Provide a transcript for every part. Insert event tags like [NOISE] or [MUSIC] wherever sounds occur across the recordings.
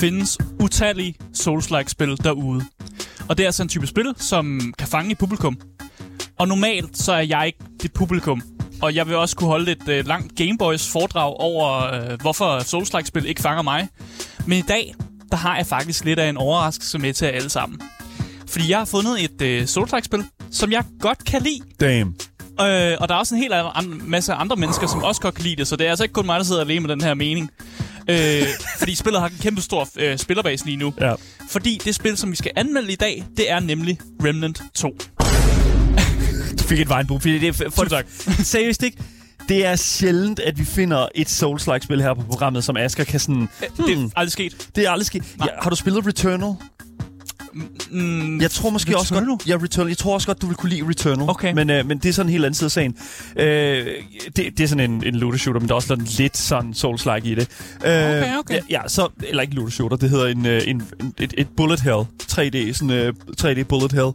Findes utallige Souls-like-spil derude. Og det er altså en type spil, som kan fange et publikum. Og normalt så er jeg ikke det publikum. Og jeg vil også kunne holde et øh, langt Gameboys foredrag over, øh, hvorfor Souls-like-spil ikke fanger mig. Men i dag, der har jeg faktisk lidt af en overraskelse med til jer alle sammen. Fordi jeg har fundet et øh, Souls-like-spil, som jeg godt kan lide. Damn. Øh, og der er også en helt an- masse andre mennesker, som også godt kan lide det, så det er altså ikke kun mig, der sidder alene med den her mening. Øh, fordi spillet har en kæmpe stor øh, spillerbase lige nu. Ja. Fordi det spil, som vi skal anmelde i dag, det er nemlig Remnant 2. Du fik et vejenbrug. Fordi det er for, for, tak. seriøst ikke? Det er sjældent, at vi finder et Souls-like-spil her på programmet, som Asger kan sådan... Hmm. Det er aldrig sket. Det er aldrig sket. Ja, har du spillet Returnal? Mm, Jeg tror måske også Returnal? godt... Ja, Returnal. Jeg tror også godt, du vil kunne lide Returnal. Okay. Men, øh, men det er sådan en helt anden side af sagen. Øh, det, det er sådan en, en looter shooter, men der er også lidt sådan Souls-like i det. Øh, Okay, okay. Ja, ja, så... Eller ikke looter shooter, det hedder en, øh, en, en, et, et bullet hell. 3D, sådan øh, 3D bullet hell.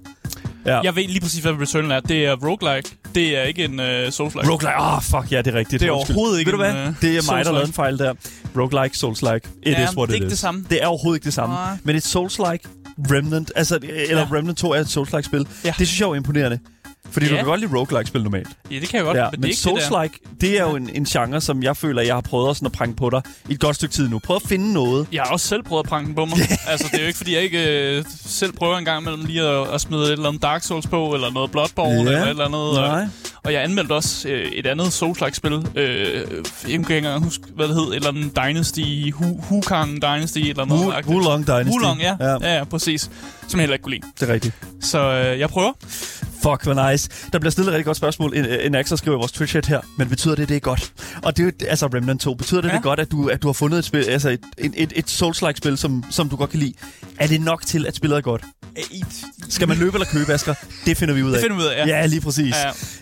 Ja. Jeg ved lige præcis, hvad Returnal er. Det er roguelike. Det er ikke en uh, Souls-like. Roguelike. Ah, oh, fuck, ja, det er rigtigt. Det er Undskyld. overhovedet ikke Ved du en, hvad? øh, det er mig, der lavede en fejl der. Roguelike, Souls-like. It Ja, is what det er it ikke is. det samme. Det er overhovedet ikke det samme. Nej. Men et Souls-like Remnant, altså, eller Ja. Remnant 2 er et Souls-like-spil. Ja. Det synes jeg er imponerende. Fordi Ja. du kan godt lide roguelike-spil normalt. Ja, det kan jeg godt, Ja, men, men, det er ikke det. Souls-like, det er jo en, en genre, som jeg føler, jeg har prøvet at, sådan at prænge på dig i et godt stykke tid nu. Prøv at finde noget. Jeg har også selv prøvet at pranke den på mig. [LAUGHS] altså, det er jo ikke, fordi jeg ikke øh, selv prøver en gang imellem lige at, at smide et eller andet Dark Souls på, eller noget Bloodborne, Ja. eller et eller andet. Nej. Og, og jeg anmeldte også øh, et andet Souls-like-spil. Øh, jeg kan ikke engang huske, hvad det hed. Et eller andet Dynasty, Hu, Hukang Dynasty, eller noget. Agtigt. Wulong Dynasty. Wulong, ja. Ja. ja. Ja, ja, præcis. Som jeg heller ikke kunne lide. Det er rigtigt. Så øh, jeg prøver. Fuck, hvor nice. Der bliver stillet et rigtig godt spørgsmål. En, en Axel skriver i vores Twitch-chat her. Men betyder det, det er godt? Og det er altså Remnant 2. Betyder det, Ja. det er godt, at du, at du har fundet et, spil, altså et, et, et, Souls-like spil, som, som du godt kan lide? Er det nok til, at spillet er godt? Skal man løbe eller købe, Asger? Det finder vi ud af. Det finder vi ud af, ja. Ja, lige præcis.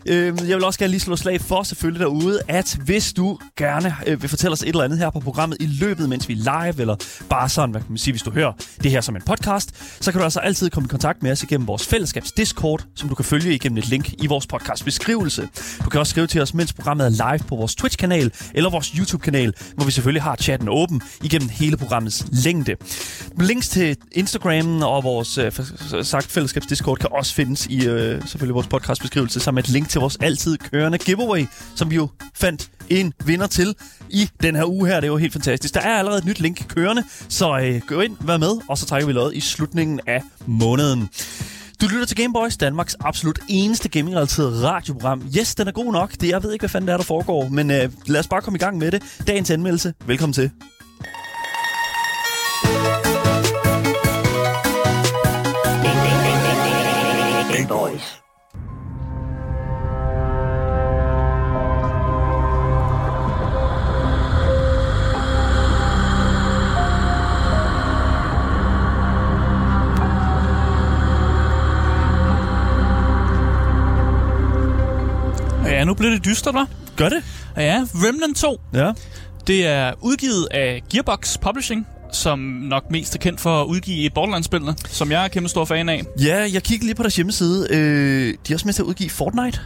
Ja. Øhm, jeg vil også gerne lige slå slag for selvfølgelig derude, at hvis du gerne øh, vil fortælle os et eller andet her på programmet i løbet, mens vi er live, eller bare sådan, hvad kan man sige, hvis du hører det her som en podcast, så kan du altså altid komme i kontakt med os igennem vores fællesskabs Discord, som du kan følge igennem et link i vores podcast beskrivelse. Du kan også skrive til os, mens programmet er live på vores Twitch-kanal eller vores YouTube-kanal, hvor vi selvfølgelig har chatten åben igennem hele programmets længde. Links til Instagram og vores øh, sagt fællesskabs Discord kan også findes i øh, selvfølgelig vores podcast beskrivelse, sammen med et link til vores altid kørende giveaway, som vi jo fandt en vinder til i den her uge her. Det er jo helt fantastisk. Der er allerede et nyt link kørende, så øh, gå ind, vær med, og så trækker vi lod i slutningen af måneden. Du lytter til Gameboys, Danmarks absolut eneste gaming-relateret radioprogram. Yes, den er god nok. Det, jeg ved ikke, hvad fanden det er, der foregår, men øh, lad os bare komme i gang med det. Dagens anmeldelse. Velkommen til. Det dystert, hva'? Gør det? Ja, Remnant 2. Ja. Det er udgivet af Gearbox Publishing, som nok mest er kendt for at udgive Borderlands-spillene, som jeg er kæmpe stor fan af. Ja, jeg kiggede lige på deres hjemmeside. Øh, de er også med til at udgive Fortnite.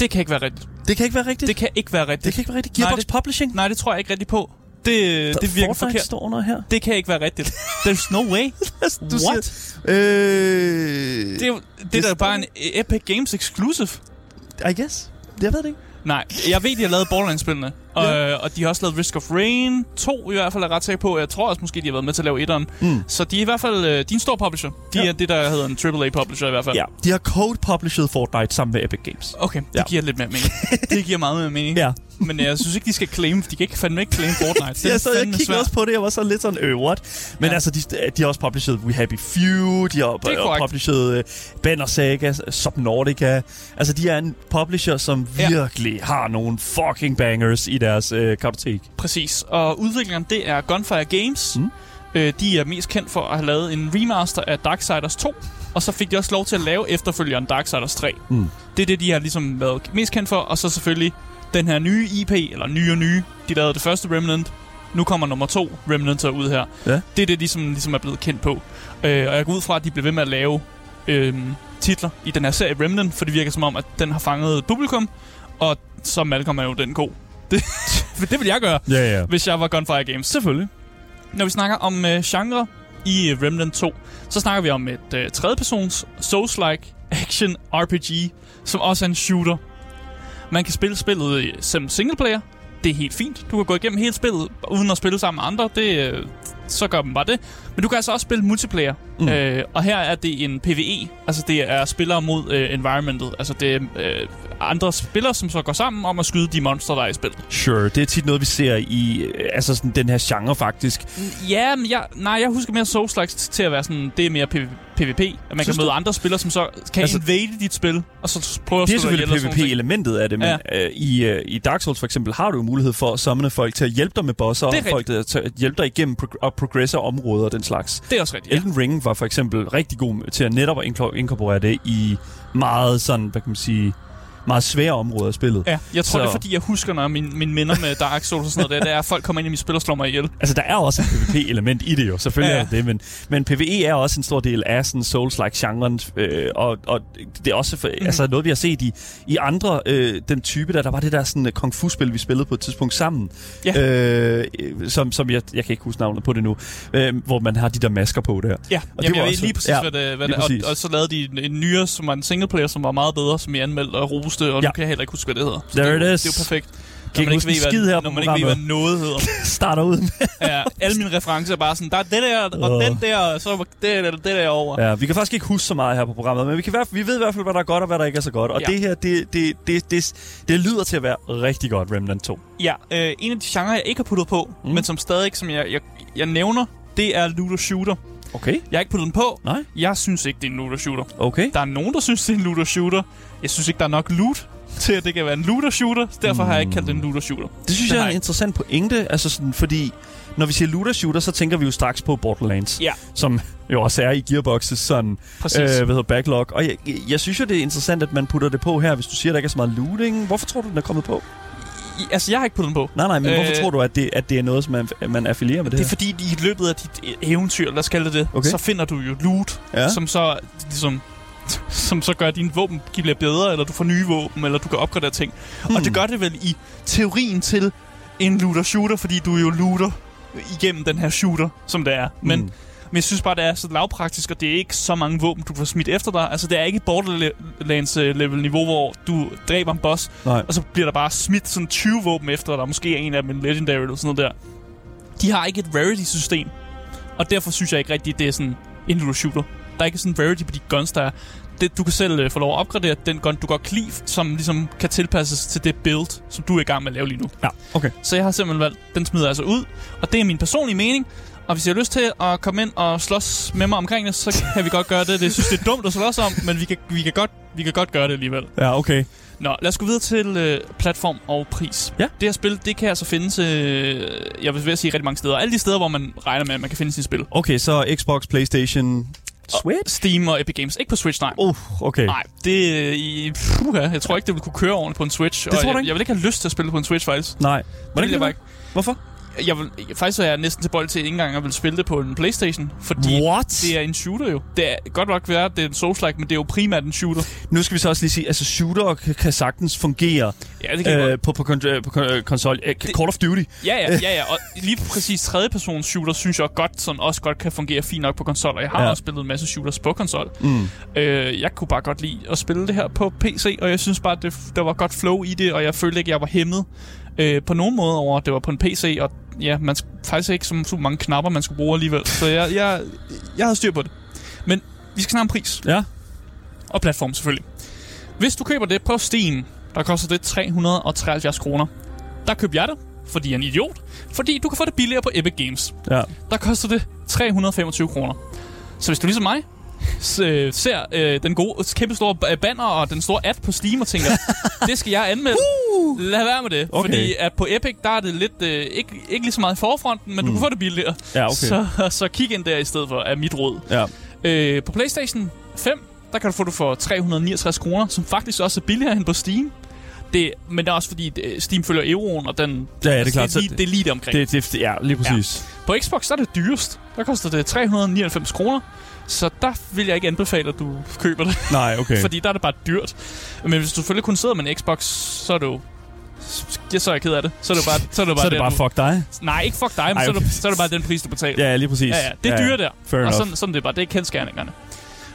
Det kan ikke være rigtigt. Det kan ikke være rigtigt. Det kan ikke være rigtigt. det kan ikke være rigtigt. Gearbox Nej, det- Publishing. Nej, det tror jeg ikke rigtigt på. Det, det virker Fortnite forkert. står under her. Det kan ikke være rigtigt. There's no way. [LAUGHS] Du What? Siger, øh, Det er det, Det der er står- bare en Epic Games exclusive. I guess. Jeg ved det ikke. Nej, jeg ved, de har lavet Borderlands-spillene. Og, Ja. og de har også lavet Risk of Rain 2 i hvert fald, er ret sikker på. Jeg tror også måske, de har været med til at lave etteren. Mm. Så de er i hvert fald øh, de er en stor publisher. De Ja. er det, der hedder en AAA-publisher i hvert fald. Ja, de har code-published Fortnite sammen med Epic Games. Okay, det Ja. giver lidt mere mening. det giver meget mere mening. Ja. Men jeg synes ikke, de skal claim, de kan ikke fandme ikke claim Fortnite. Det ja, [LAUGHS] så jeg kiggede svært. også på det, og var så lidt sådan, øh, what? Men Ja. altså, de, de har også published We Happy Few, de har uh, published uh, Banner Saga, Subnautica. Altså, de er en publisher, som Ja. virkelig har nogle fucking bangers i deres uh, kartotek. Præcis. Og udvikleren, det er Gunfire Games. Mm. Øh, de er mest kendt for at have lavet en remaster af Darksiders 2, og så fik de også lov til at lave efterfølgeren Darksiders 3. Mm. Det er det, de har ligesom været mest kendt for, og så selvfølgelig den her nye IP, eller nye og nye. De lavede det første Remnant, nu kommer nummer to Remnant ud her. Ja. Det er det, de som, ligesom er blevet kendt på. Øh, og jeg går ud fra, at de bliver ved med at lave øh, titler i den her serie Remnant, for det virker som om, at den har fanget publikum, og så Malcolm er jo den god. Det, [LAUGHS] det vil jeg gøre, Ja, ja. hvis jeg var Gunfire Games. Selvfølgelig. Når vi snakker om øh, genre i øh, Remnant 2, så snakker vi om et øh, tredjepersons Souls-like action RPG, som også er en shooter. Man kan spille spillet øh, som singleplayer. Det er helt fint. Du kan gå igennem hele spillet uden at spille sammen med andre. Det, øh, så gør man bare det. Men du kan altså også spille multiplayer. Mm. Øh, og her er det en PvE. Altså det er spillere mod øh, environmentet. Altså det er øh, andre spillere, som så går sammen om at skyde de monster, der er i spillet. Sure, det er tit noget, vi ser i øh, altså sådan, den her genre faktisk. Ja, men jeg, nej, jeg husker mere Souls-like til at være sådan, det er mere PV, PvP. At man Synes kan du? møde andre spillere, som så kan Altså- invade dit spil, og så prøve at Det er selvfølgelig. PvP-elementet af det, men ja. øh, i, øh, i Dark Souls for eksempel har du jo mulighed for at summone folk til at hjælpe dig med bosser, og folk til at hjælpe dig igennem prog- og progresse områder og den slags. Det er også rigtigt, ja. Elden Ring var for eksempel rigtig god til at netop inkorporere det i meget sådan, hvad kan man sige, meget svære områder af spillet. Ja, jeg tror, Så- det er fordi, jeg husker, når min, min minder med Dark Souls og sådan noget, det, det er, at folk kommer ind i mit spil og slår mig ihjel. Altså, der er også et PvP-element i det jo, selvfølgelig Ja. er der det, men, men PvE er også en stor del af sådan Souls-like-genren, øh, og, og det er også for, mm. altså noget, vi har set i, i andre, øh, den type der, der var det der sådan øh, kung fu-spil, vi spillede på et tidspunkt sammen, Ja. øh, som, som jeg, jeg kan ikke huske navnet på det nu, øh, hvor man har de der masker på der. Ja, Og det Jamen, var jeg ved også- lige præcis, ja, hvad det, hvad det og, og, så lavede de en, en nyere, som var en singleplayer, som var meget bedre, som jeg anmeldte og roste, og Ja. nu kan jeg heller ikke huske, hvad det hedder. Så There det, er it is. Det er jo perfekt. Kan ikke huske en skid her når man ikke ved, hvad noget hedder. [LAUGHS] Starter ud med. ja, alle mine referencer er bare sådan, der er det der, og Åh. den der, og så var det, det, det der over. Ja, vi kan faktisk ikke huske så meget her på programmet, men vi, kan vi ved i hvert fald, hvad der er godt og hvad der ikke er så godt. Og Ja. det her, det, det, det, det, det lyder til at være rigtig godt, Remnant 2. Ja, øh, en af de genrer, jeg ikke har puttet på, Mm. men som stadig ikke, som jeg, jeg, jeg nævner, det er looter shooter. Okay. Jeg har ikke puttet den på. Nej. Jeg synes ikke, det er en looter shooter. Okay. Der er nogen, der synes, det er en looter shooter. Jeg synes ikke, der er nok loot [LAUGHS] til, at det kan være en looter shooter. Derfor har jeg ikke kaldt det en looter shooter. Det synes Det jeg er en interessant pointe, altså sådan, fordi når vi siger looter shooter, så tænker vi jo straks på Borderlands, Ja. som jo også er i Gearbox's sådan, Præcis. øh, hvad hedder backlog. Og jeg, jeg synes jo, det er interessant, at man putter det på her, hvis du siger, at der ikke er så meget looting. Hvorfor tror du, den er kommet på? Altså, jeg har ikke puttet den på. Nej, nej, men øh, hvorfor tror du, at det, at det er noget, som man, man affilierer med det, Det er her? fordi, i løbet af dit eventyr, lad os kalde det det, Okay. så finder du jo loot, Ja. som så ligesom som så gør, at dine våben bliver bedre, eller du får nye våben, eller du kan opgradere ting. Hmm. Og det gør det vel i teorien til en looter-shooter, fordi du jo looter igennem den her shooter, som det er. Men, Mm. Men jeg synes bare, det er så lavpraktisk, og det er ikke så mange våben, du får smidt efter dig. Altså, det er ikke Borderlands-level-niveau, hvor du dræber en boss, Nej. og så bliver der bare smidt sådan 20 våben efter dig. Måske er en af dem en Legendary eller sådan noget der. De har ikke et rarity-system, og derfor synes jeg ikke rigtigt, det er sådan en shooter. Der er ikke sådan en rarity på de guns, der er. Det, du kan selv øh, få lov at opgradere den gun, du godt kan lide, som ligesom kan tilpasses til det build, som du er i gang med at lave lige nu. Ja, okay. Så jeg har simpelthen valgt, den smider jeg altså ud, og det er min personlige mening. Og hvis jeg har lyst til at komme ind og slås med mig omkring det, så kan vi godt gøre det. Det synes det er dumt at slås om, men vi kan, vi kan, godt, vi kan godt gøre det alligevel. Ja, okay. Nå, lad os gå videre til øh, platform og pris. Ja. Det her spil, det kan altså findes, øh, jeg vil sige rigtig mange steder. Alle de steder, hvor man regner med, at man kan finde sine spil. Okay, så Xbox, Playstation, Switch? Steam og Epic Games. Ikke på Switch, nej. Uh, okay. Nej, det er i... Puha, jeg tror ikke, det vil kunne køre ordentligt på en Switch. Det tror og du jeg, ikke? jeg vil ikke have lyst til at spille på en Switch, faktisk. Nej. Det vil jeg bare ikke. Hvorfor? Jeg vil, faktisk er jeg næsten tilbøjelig til ikke engang at vil spille det på en Playstation, fordi What? det er en shooter jo. Det er godt nok være, at det er en Souls-like, men det er jo primært en shooter. Nu skal vi så også lige sige, altså shooter kan, sagtens fungere Ja, det kan øh, på, på, kon- øh, på kon- øh, konsol. Øh, Call of Duty. Ja, ja, ja, ja. Og [LAUGHS] lige præcis tredjepersons shooter synes jeg godt, sådan også godt kan fungere fint nok på konsol. Og jeg har Ja. også spillet en masse shooters på konsol. Mm. Øh, jeg kunne bare godt lide at spille det her på PC, og jeg synes bare, det, der var godt flow i det, og jeg følte ikke, jeg var hæmmet øh, på nogen måde over, at det var på en PC, og ja, man sk- faktisk ikke så, så mange knapper, man skulle bruge alligevel. Så jeg, jeg, jeg havde styr på det. Men vi skal snakke om pris. Ja. Og platform selvfølgelig. Hvis du køber det på Steam, der koster det 373 kroner. Der køber jeg det, fordi jeg er en idiot. Fordi du kan få det billigere på Epic Games. Ja. Der koster det 325 kroner. Så hvis du ligesom mig ser øh, den gode, kæmpe store ba- banner og den store ad på Steam og tænker, [LAUGHS] det skal jeg anmelde. Lad være med det, Okay. fordi at på Epic, der er det lidt, øh, ikke, ikke lige så meget i forfronten, men mm. du kan få det billigere. Ja, okay. Så, [LAUGHS] så kig ind der i stedet for, er mit råd. Ja. Øh, på PlayStation 5, der kan du få det for 369 kroner, som faktisk også er billigere end på Steam. Det, men det er også fordi, Steam følger euroen, og den, Ja, ja, det er klart. Det, Så er lige, det er lige det omkring. Det, det, ja, lige præcis. På Xbox der er det dyrest. Der koster det 399 kroner. Så der vil jeg ikke anbefale, at du køber det. Nej, okay. [LAUGHS] Fordi der er det bare dyrt. Men hvis du selvfølgelig kun sidder med en Xbox, så er det jo... Ja, så er jeg ked af det. Så er det bare, så er det [LAUGHS] bare, så er det bare du- fuck dig. Nej, ikke fuck dig, men Ej, så, er okay. det, så er det bare den pris, du betaler. Ja, lige præcis. Ja, ja, det er dyre der. Fair og enough. sådan, sådan det er bare. Det er kendskærningerne.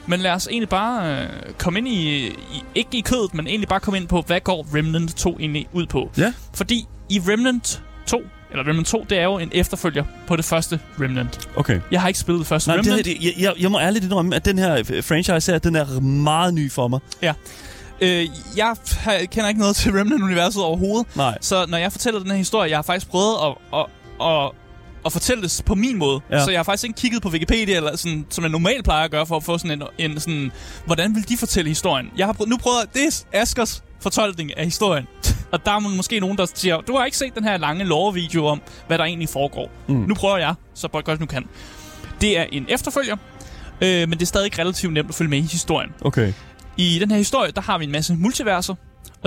Men lad os egentlig bare øh, komme ind i, i... Ikke i kødet, men egentlig bare komme ind på, hvad går Remnant 2 egentlig ud på? Ja. Fordi i Remnant 2, eller Remnant 2, det er jo en efterfølger på det første Remnant. Okay. Jeg har ikke spillet det første Nej, Remnant. det, det, jeg, jeg, må ærligt indrømme, at den her øh, franchise her, den er meget ny for mig. Øh, jeg kender ikke noget til Remnant-universet overhovedet. Nej. Så når jeg fortæller den her historie, jeg har faktisk prøvet at, at, at, at fortælle det på min måde. Ja. Så jeg har faktisk ikke kigget på Wikipedia, eller sådan, som jeg normalt plejer at gøre, for at få sådan en, en sådan, hvordan vil de fortælle historien? Jeg har prøvet, nu prøvet, det er Askers fortolkning af historien. [LAUGHS] Og der er måske nogen, der siger, du har ikke set den her lange lore-video om, hvad der egentlig foregår. Mm. Nu prøver jeg, så godt jeg nu kan. Det er en efterfølger, øh, men det er stadig relativt nemt at følge med i historien. Okay. I den her historie, der har vi en masse multiverser,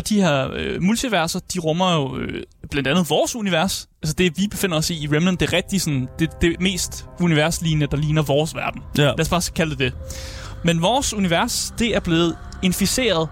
og de her øh, multiverser, de rummer jo øh, blandt andet vores univers. Altså det, vi befinder os i i Remnant, det er rigtig sådan, det, det mest universlignende, der ligner vores verden. Ja. Lad os bare kalde det det. Men vores univers, det er blevet inficeret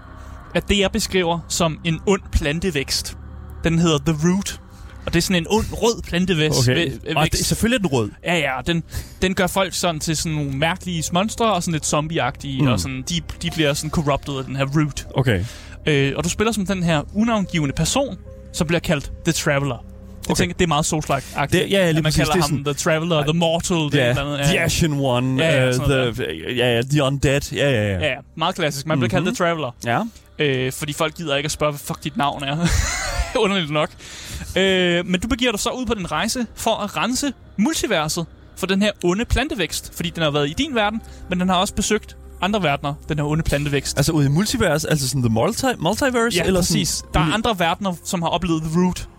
af det, jeg beskriver som en ond plantevækst. Den hedder The Root. Og det er sådan en ond, rød plantevækst. Okay. Og vækst. det, selvfølgelig er den rød. Ja, ja, den, den gør folk sådan til sådan nogle mærkelige monstre og sådan lidt zombieagtige, mm. og sådan, de, de bliver sådan corrupted af den her root. Okay. Øh, og du spiller som den her unavngivende person, som bliver kaldt The Traveler. Jeg Okay. tænker, det er meget Souls-like-agtigt. Det- ja, ja, lige man kalder Det er ham The Traveler, The Mortal, det Ja, er et eller andet. The Ashen One, Ja, ja, uh, sådan the, ja, ja, The Undead. Ja, ja, ja. Ja, ja, meget klassisk. Man bliver Mhm. kaldt The Traveler. ja. Øh, fordi folk gider ikke at spørge, hvad fuck dit navn er. [LAUGHS] Underligt nok. Øh, men du begiver dig så ud på den rejse for at rense multiverset for den her onde plantevækst. Fordi den har været i din verden, men den har også besøgt andre verdener, den her onde plantevækst. Altså ude i multivers, altså sådan the multi multiverse? ja, eller præcis. Sådan, Der er andre verdener, som har oplevet The Root.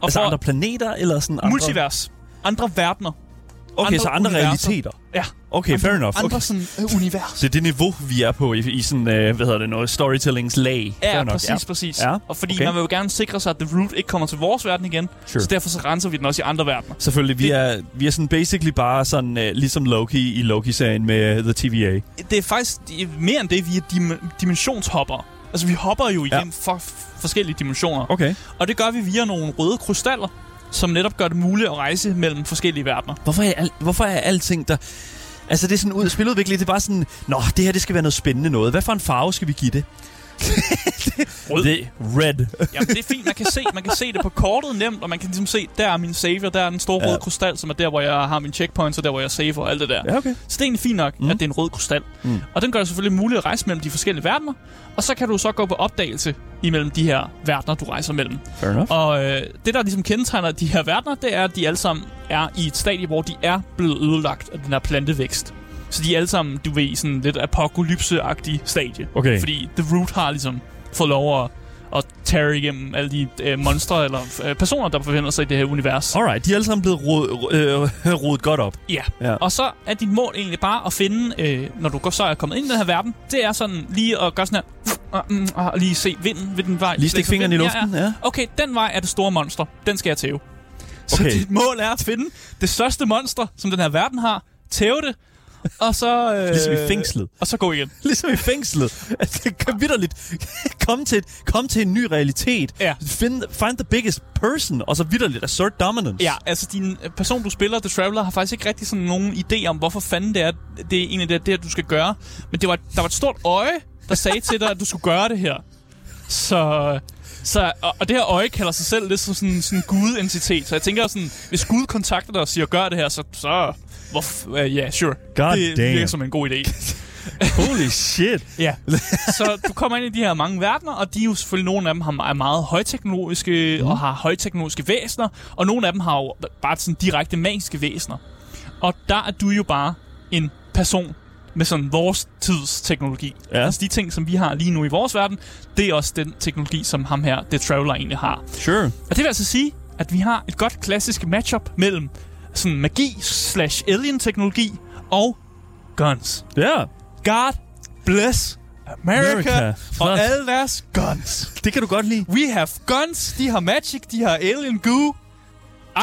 Og altså andre planeter, eller sådan andre... Multivers. Andre verdener. Okay, andre så andre universer. realiteter. Ja. Okay, andre, fair enough. Andre Okay. sådan øh, univers. Det er det niveau, vi er på i, i sådan, øh, hvad hedder det noget, storytellings lag. Ja, Fair nok, præcis, ja. præcis. Ja, Og fordi okay. man vil jo gerne sikre sig, at The Root ikke kommer til vores verden igen. Sure. Så derfor så renser vi den også i andre verdener. Selvfølgelig, vi Det- er, vi er sådan basically bare sådan, øh, ligesom Loki i Loki-serien med The TVA. Det er faktisk det er mere end det, vi er dim- dimensionshopper. Altså, vi hopper jo igennem ja. for, forskellige dimensioner. Okay. Og det gør vi via nogle røde krystaller, som netop gør det muligt at rejse mellem forskellige verdener. Hvorfor er, al, hvorfor er alting der... Altså, det er sådan ud spiludvikling, det er bare sådan... Nå, det her, det skal være noget spændende noget. Hvad for en farve skal vi give det? [LAUGHS] Rød. Det er red. Jamen, det er fint. Man kan, se, man kan se det på kortet nemt, og man kan ligesom se, der er min savior, der er den store Ja. røde krystal, som er der, hvor jeg har min checkpoints, og der, hvor jeg saver og alt det der. Ja, okay. Så det er egentlig fint nok, Mm. at det er en rød krystal. Mm. Og den gør det selvfølgelig muligt at rejse mellem de forskellige verdener. Og så kan du så gå på opdagelse imellem de her verdener, du rejser mellem. Fair enough. Og øh, det, der ligesom kendetegner de her verdener, det er, at de alle sammen er i et stadie, hvor de er blevet ødelagt af den her plantevækst. Så de er alle sammen, du ved, sådan lidt apokalypse-agtig stadie. Okay. Fordi The Root har ligesom fået lov at, at terror igennem alle de øh, monstre eller øh, personer, der befinder sig i det her univers. Alright, de er alle sammen blevet øh, [LAUGHS] rodet godt op. Ja. Ja. Og så er dit mål egentlig bare at finde, øh, når du går, så er kommet ind i den her verden, det er sådan lige at gøre sådan her, og, mm, og lige se vinden ved den vej. Lige stik læser fingeren i luften, ja. Okay, den vej er det store monster. Den skal jeg tæve. Så Okay. dit mål er at finde det største monster, som den her verden har, tæve det, og så... Øh, Ligesom i fængslet. Og så gå igen. Ligesom i fængslet. Altså, det kan vidderligt komme til, komme til en ny realitet. Ja. Find, find the biggest person, og så vidderligt assert dominance. Ja, altså din person, du spiller, The Traveler, har faktisk ikke rigtig sådan nogen idé om, hvorfor fanden det er, det er egentlig det, det, du skal gøre. Men det var, der var et stort øje, der sagde til dig, at du skulle gøre det her. Så... Så, og, og det her øje kalder sig selv lidt som sådan sådan en gud-entitet. Så jeg tænker sådan, hvis Gud kontakter dig og siger, gør det her, så... så hvorfor, uh, ja, yeah, sure. God det damn. virker som en god idé. [LAUGHS] Holy shit. [LAUGHS] Ja. Så du kommer ind i de her mange verdener, og de er jo selvfølgelig, nogle af dem har, er meget højteknologiske, mm. og har højteknologiske væsener, og nogle af dem har jo bare sådan direkte magiske væsener. Og der er du jo bare en person, med sådan vores tids teknologi. Ja. Altså de ting, som vi har lige nu i vores verden, det er også den teknologi, som ham her, The Traveler, egentlig har. Sure. Og det vil altså sige, at vi har et godt klassisk matchup mellem sådan magi slash alien-teknologi og guns. Ja. God bless America, America. America. og Flot. alle deres guns. Det kan du godt lide. We have guns, de har magic, de har alien goo.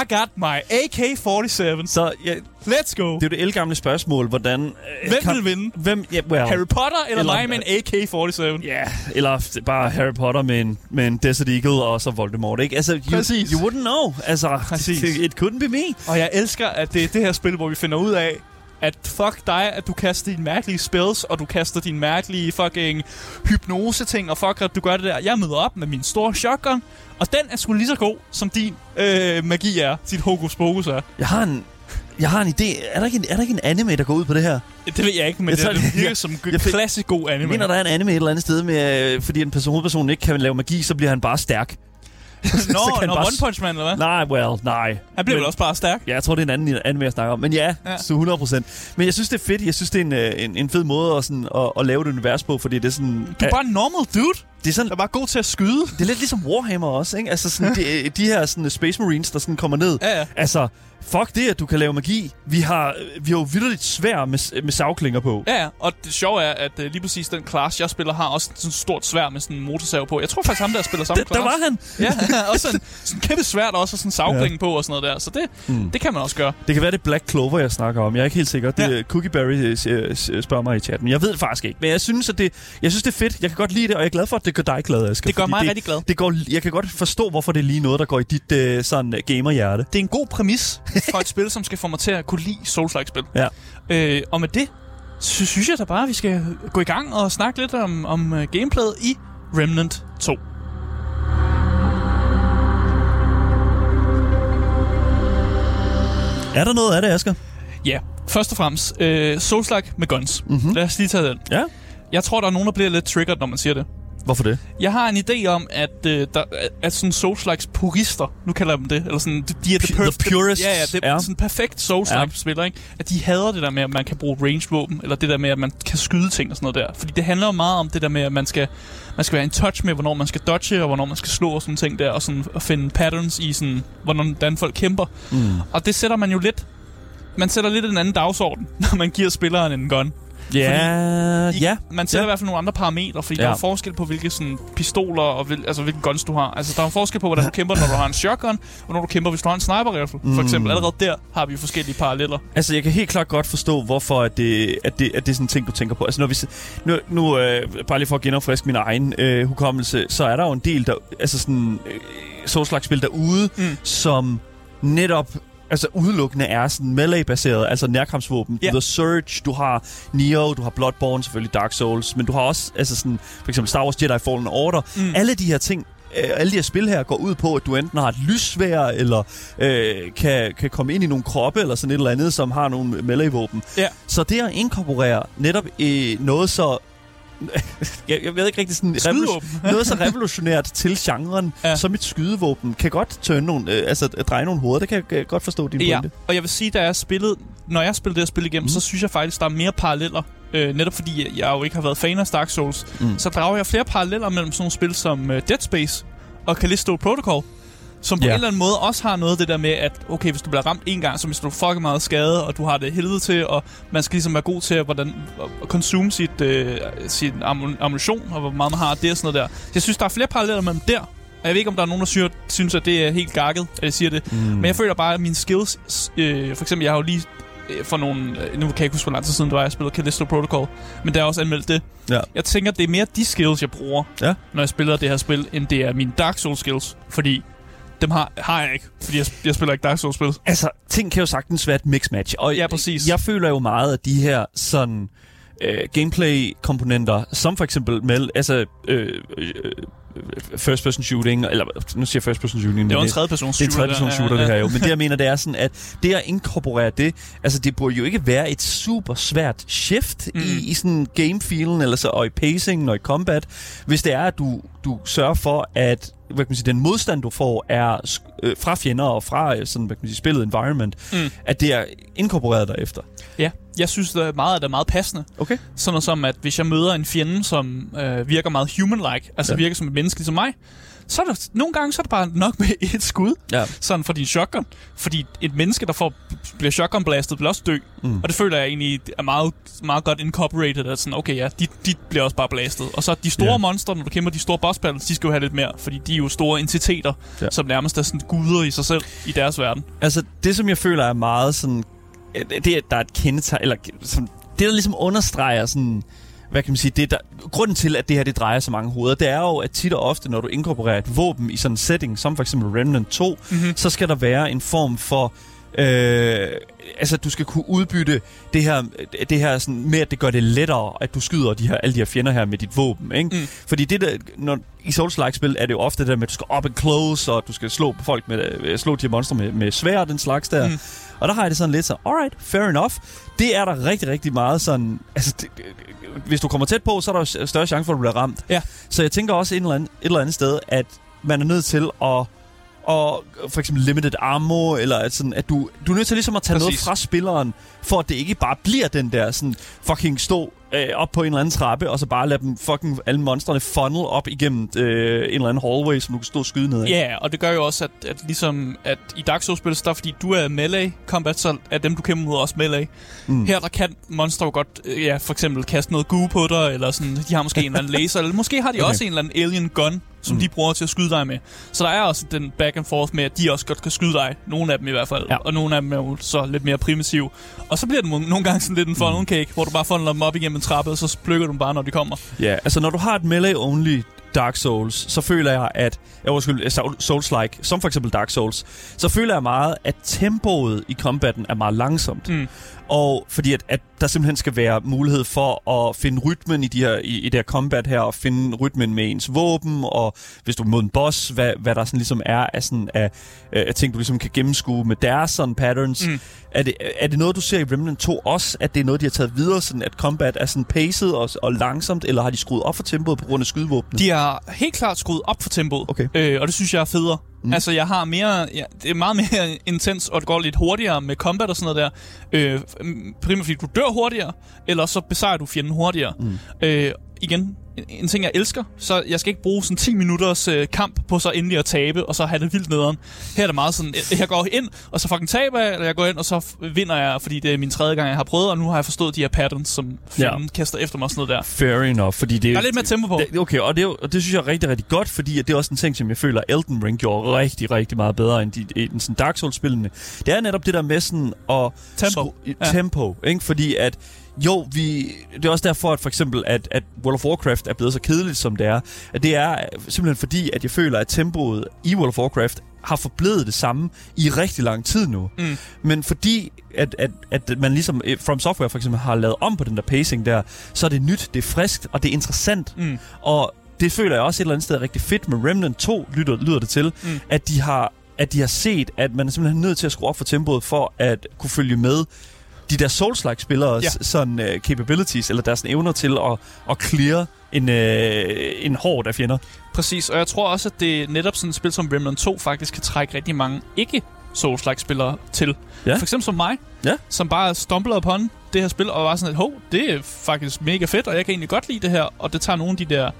I got my AK-47. Så ja, Let's go. det er jo det elgamle spørgsmål, hvordan... Øh, Hvem kan- vil vinde? Hvem, ja, well, Harry Potter eller, Eller- mig med en AK-47? Ja, eller bare Harry Potter med en, med en Desert Eagle og så Voldemort, ikke? Altså, you, Præcis. you wouldn't know. Altså, Præcis. it couldn't be me. Og jeg elsker, at det er det her spil, hvor vi finder ud af, at fuck dig, at du kaster dine mærkelige spells, og du kaster dine mærkelige fucking hypnose-ting, og fuck, at du gør det der. Jeg møder op med min store shotgun, og den er sgu lige så god, som din øh, magi er. Dit hokus pokus er. Jeg har en... Jeg har en idé. Er der, ikke en, er der ikke en anime, der går ud på det her? Det ved jeg ikke, men Jeg det, tror, det det- virker jeg- som fik- klassisk god anime. Jeg mener, der er en anime et eller andet sted, med, øh, fordi en person, hovedperson ikke kan lave magi, så bliver han bare stærk. [LAUGHS] Nå, så kan når bare One Punch Man, eller hvad? Nej, well, nej. Han bliver Men- vel også bare stærk. Ja, jeg tror, det er en anden anime, jeg snakker om. Men ja, Ja. så 100 procent. Men jeg synes, det er fedt. Jeg synes, det er en, øh, en, en fed måde at, sådan, at, at lave et univers på, fordi det er sådan... Du er bare en normal dude, det er sådan, der er bare god til at skyde. det er lidt ligesom Warhammer også, ikke? Altså sådan, [LAUGHS] de, de her sådan, Space Marines, der sådan kommer ned. Ja, ja. Altså, fuck det, at du kan lave magi. Vi har, vi har jo vildt svær med, med savklinger på. Ja, ja. Og det sjove er, at uh, lige præcis den class, jeg spiller, har også sådan et stort svær med sådan en motorsav på. Jeg tror faktisk, ham der spiller samme Der, der class. var han. Ja, [LAUGHS] også sådan, sådan kæmpe svært også, og sådan savkling ja. på og sådan noget der. Så det, mm. det kan man også gøre. Det kan være, det Black Clover, jeg snakker om. Jeg er ikke helt sikker. Det Ja. Cookie Berry øh, øh, spørger mig i chatten. Jeg ved det faktisk ikke. Men jeg synes, at det, jeg synes, det er fedt. Jeg kan godt lide det, og jeg er glad for, at det gør dig glad, Asger. Det gør mig det, rigtig glad. Det går, jeg kan godt forstå, hvorfor det er lige noget, der går i dit øh, sådan øh, gamerhjerte. Det er en god præmis [LAUGHS] for et spil, som skal få mig til at kunne lide Souls-like-spil. Ja. Øh, og med det, så synes jeg da bare, at vi skal gå i gang og snakke lidt om, om uh, gameplayet i Remnant 2. Er der noget af det, Asger? Ja, først og fremmest, øh, Souls-like med guns. Mhm. Mm-hmm. Lad os lige tage den. Ja. Jeg tror, der er nogen, der bliver lidt triggered, når man siger det. Hvorfor det? Jeg har en idé om, at, øh, der, at sådan Souls-likes purister, nu kalder jeg dem det, eller sådan, de, er the, Pu- the perf- purists, Ja, ja, det er ja. sådan perfekt Souls-like Ja. spiller, ikke? At de hader det der med, at man kan bruge range-våben, eller det der med, at man kan skyde ting og sådan noget der. Fordi det handler jo meget om det der med, at man skal, man skal være in touch med, hvornår man skal dodge, og hvornår man skal slå og sådan ting der, og sådan at finde patterns i sådan, hvordan folk kæmper. Mm. Og det sætter man jo lidt, man sætter lidt en anden dagsorden, [LAUGHS] når man giver spilleren en gun. Ja, I, ja. Man sætter Ja. i hvert fald nogle andre parametre, fordi. Ja. der er forskel på, hvilke sådan, pistoler og hvil, altså, hvilke guns du har. Altså, der er forskel på, hvordan du kæmper, når du har en shotgun, og når du kæmper, hvis du har en sniper rifle. For Mm. eksempel, allerede der har vi jo forskellige paralleller. Altså, jeg kan helt klart godt forstå, hvorfor at det, at det, at det er sådan en ting, du tænker på. Altså, når vi, nu, nu øh, bare lige for at genopfriske min egen øh, hukommelse, så er der jo en del, der, altså sådan, øh, Souls-like-spil derude, Mm. mm. som netop altså udelukkende er sådan melee-baseret, altså nærkampsvåben. Ja. The Surge, du har Neo, du har Bloodborne, selvfølgelig Dark Souls, men du har også altså sådan, for eksempel Star Wars Jedi Fallen Order. Mm. Alle de her ting, øh, alle de her spil her går ud på, at du enten har et lyssvær, eller øh, kan, kan komme ind i nogle kroppe, eller sådan et eller andet, som har nogle melee-våben. Ja. Så det at inkorporere netop i noget så... [LAUGHS] jeg, jeg ved ikke rigtig sådan... Skydevåben. noget så revolutionært til genren, Ja. ja. som et skydevåben, kan godt tørne nogle, øh, altså dreje nogle hoveder. Det kan jeg, godt forstå din Ja, pointe. og jeg vil sige, da jeg spillede, når jeg spillede det her spil igennem, mm. Så synes jeg faktisk, der er mere paralleller. Øh, netop fordi jeg jo ikke har været fan af Dark Souls. Mm. så drager jeg flere paralleller mellem sådan nogle spil som øh, Dead Space og Callisto Protocol. Som på Ja. en eller anden måde også har noget af det der med, at okay, hvis du bliver ramt en gang, så mister du fucking meget skade, og du har det helvede til, og man skal ligesom være god til at, hvordan, at consume sit, øh, sin ammu- ammunition, og hvor meget man har det og sådan noget der. Så jeg synes, der er flere paralleller mellem der, og jeg ved ikke, om der er nogen, der synes, synes at det er helt gakket, at jeg siger det. Mm. Men jeg føler bare, at mine skills... Øh, for eksempel, jeg har jo lige øh, for nogle... Øh, nu kan jeg ikke huske, hvor lang tid siden det var, jeg spillede Callisto Protocol. Men der er også anmeldt det. Ja. Jeg tænker, det er mere de skills, jeg bruger, Ja. når jeg spiller det her spil, end det er mine Dark Souls skills. Fordi dem har, har jeg ikke, fordi jeg, jeg spiller ikke Dark Souls spil. Altså, ting kan jo sagtens være et mix-match. Og Ja, præcis. Jeg føler jo meget, at de her sådan øh, gameplay-komponenter, som for eksempel med, altså øh, øh, first-person shooting, eller nu siger jeg first-person shooting. Det er en tredje persons det er en shooter. tredje shooter, det her jo. Men det, jeg mener, det er sådan, at det at inkorporere det, altså det burde jo ikke være et super svært shift Mm. i, i sådan game-feelen, eller så, og i pacing og i combat, hvis det er, at du, du sørger for, at hvad kan man sige, den modstand, du får, er øh, fra fjender og fra øh, sådan, hvad kan man sige, spillet environment, Mm. at det er inkorporeret derefter. Ja, jeg synes det er meget, det er meget passende. Okay. Sådan som, at hvis jeg møder en fjende, som øh, virker meget human-like, altså Ja. virker som et menneske ligesom mig, så er der, nogle gange så er det bare nok med et skud, Ja. sådan for din shotgun. Fordi et menneske, der får, bliver shotgun-blastet, vil også dø. Mm. Og det føler jeg egentlig er meget, meget godt incorporated, at sådan, okay ja, de, de bliver også bare blastet. Og så de store yeah. monstre, når du kæmper de store boss battles, de skal jo have lidt mere, fordi de er jo store entiteter, Ja. som nærmest er sådan guder i sig selv i deres verden. Altså, det som jeg føler er meget sådan... Det, er, der er et kendetegn... Eller sådan, det, der ligesom understreger sådan... Hvad kan man sige? Det, der, grunden til, at det her det drejer så mange hoveder, det er jo, at tit og ofte, når du inkorporerer et våben i sådan en setting, som for eksempel Remnant 2, Mm-hmm. så skal der være en form for... Øh, altså, du skal kunne udbytte det her, det her sådan, med, at det gør det lettere, at du skyder de her, alle de her fjender her med dit våben. Ikke? Mm. Fordi det der, når, i Souls-like-spil er det jo ofte det der med, at du skal up and close, og du skal slå på folk med, øh, slå de her monster med, med svær og den slags der. Mm. Og der har jeg det sådan lidt så, alright, fair enough. Det er der rigtig, rigtig meget sådan... Altså, det, hvis du kommer tæt på, så er der jo større chance for, at du bliver ramt. Ja. Så jeg tænker også et eller andet, et eller andet sted, at man er nødt til at og for eksempel limited ammo, eller at, sådan, at du, du er nødt til ligesom at tage Præcis. noget fra spilleren, for at det ikke bare bliver den der sådan fucking stå øh, op på en eller anden trappe, og så bare lade dem fucking alle monstrene funnel op igennem øh, en eller anden hallway, som du kan stå og skyde ned ad. Ja, og det gør jo også, at, at ligesom at i Dark Souls-spil, så fordi du er melee combat, så er dem, du kæmper mod også melee. Mm. Her der kan monster jo godt, øh, ja, for eksempel kaste noget goo på dig, eller sådan, de har måske en eller anden laser, eller måske har de okay. også en eller anden alien gun, som Mm. mm. de bruger til at skyde dig med. Så der er også den back and forth med, at de også godt kan skyde dig. Nogle af dem i hvert fald. Ja. Og nogle af dem er jo så lidt mere primitive. Og så bliver det nogle gange sådan lidt en funnel cake, hvor du bare funnler dem op igennem en trappe, og så plukker du dem bare, når de kommer. Ja, altså når du har et melee-only Dark Souls, så føler jeg, at... Jeg undskyld, Soul- Souls-like, som for eksempel Dark Souls, så føler jeg meget, at tempoet i combatten er meget langsomt. Mm. Og fordi at, at der simpelthen skal være mulighed for at finde rytmen i, de her, i, i det her combat her, og finde rytmen med ens våben, og hvis du er mod en boss, hvad, hvad der sådan ligesom er af, sådan, af, af ting, du ligesom kan gennemskue med deres sådan patterns. Mm. Er, det, er det noget, du ser i Remnant 2 også, at det er noget, de har taget videre, sådan at combat er sådan paced og, og langsomt, eller har de skruet op for tempoet på grund af skydevåbnet? De har helt klart skruet op for tempoet, Okay. øh, og det synes jeg er federe. Mm. Altså, jeg har mere... Ja, det er meget mere [LAUGHS] intens, og det går lidt hurtigere med combat og sådan noget der. Øh, primært fordi du dør hurtigere, eller så besejrer du fjenden hurtigere. Mm. Øh, igen, en, en ting, jeg elsker, så jeg skal ikke bruge sådan 10 minutters øh, kamp på så endelig at tabe, og så have det vildt nederen. Her er det meget sådan, øh, jeg går ind, og så fucking taber jeg, eller jeg går ind, og så vinder jeg, fordi det er min tredje gang, jeg har prøvet, og nu har jeg forstået de her patterns, som fjenden ja. kaster efter mig og sådan noget der. Fair enough, fordi det Der er lidt mere tempo på. Det, okay, og det, er og det synes jeg er rigtig, rigtig godt, fordi det er også en ting, som jeg føler, Elden Ring gjorde rigtig, rigtig meget bedre end, de, end sådan Dark Souls-spillene. Det er netop det der med sådan at... Tempo. Skru, Ja. Tempo, ikke? Fordi at jo, vi, det er også derfor, at for eksempel, at, at World of Warcraft er blevet så kedeligt, som det er. At det er simpelthen fordi, at jeg føler, at tempoet i World of Warcraft har forblevet det samme i rigtig lang tid nu. Mm. Men fordi, at, at, at man ligesom, eh, From Software for eksempel, har lavet om på den der pacing der, så er det nyt, det er friskt, og det er interessant. Mm. Og det føler jeg også et eller andet sted er rigtig fedt med Remnant 2, lyder, lyder det til, Mm. at de har at de har set, at man er simpelthen nødt til at skrue op for tempoet for at kunne følge med de der Souls-like spillere Ja. sådan uh, capabilities, eller deres evner til at, at clear en, uh, en hård af fjender. Præcis, og jeg tror også, at det netop sådan et spil som Remnant 2 faktisk kan trække rigtig mange ikke Souls-like spillere til. Ja. For eksempel som mig, Ja. som bare stumblede upon det her spil, og var sådan et, hov, det er faktisk mega fedt, og jeg kan egentlig godt lide det her, og det tager nogle af de der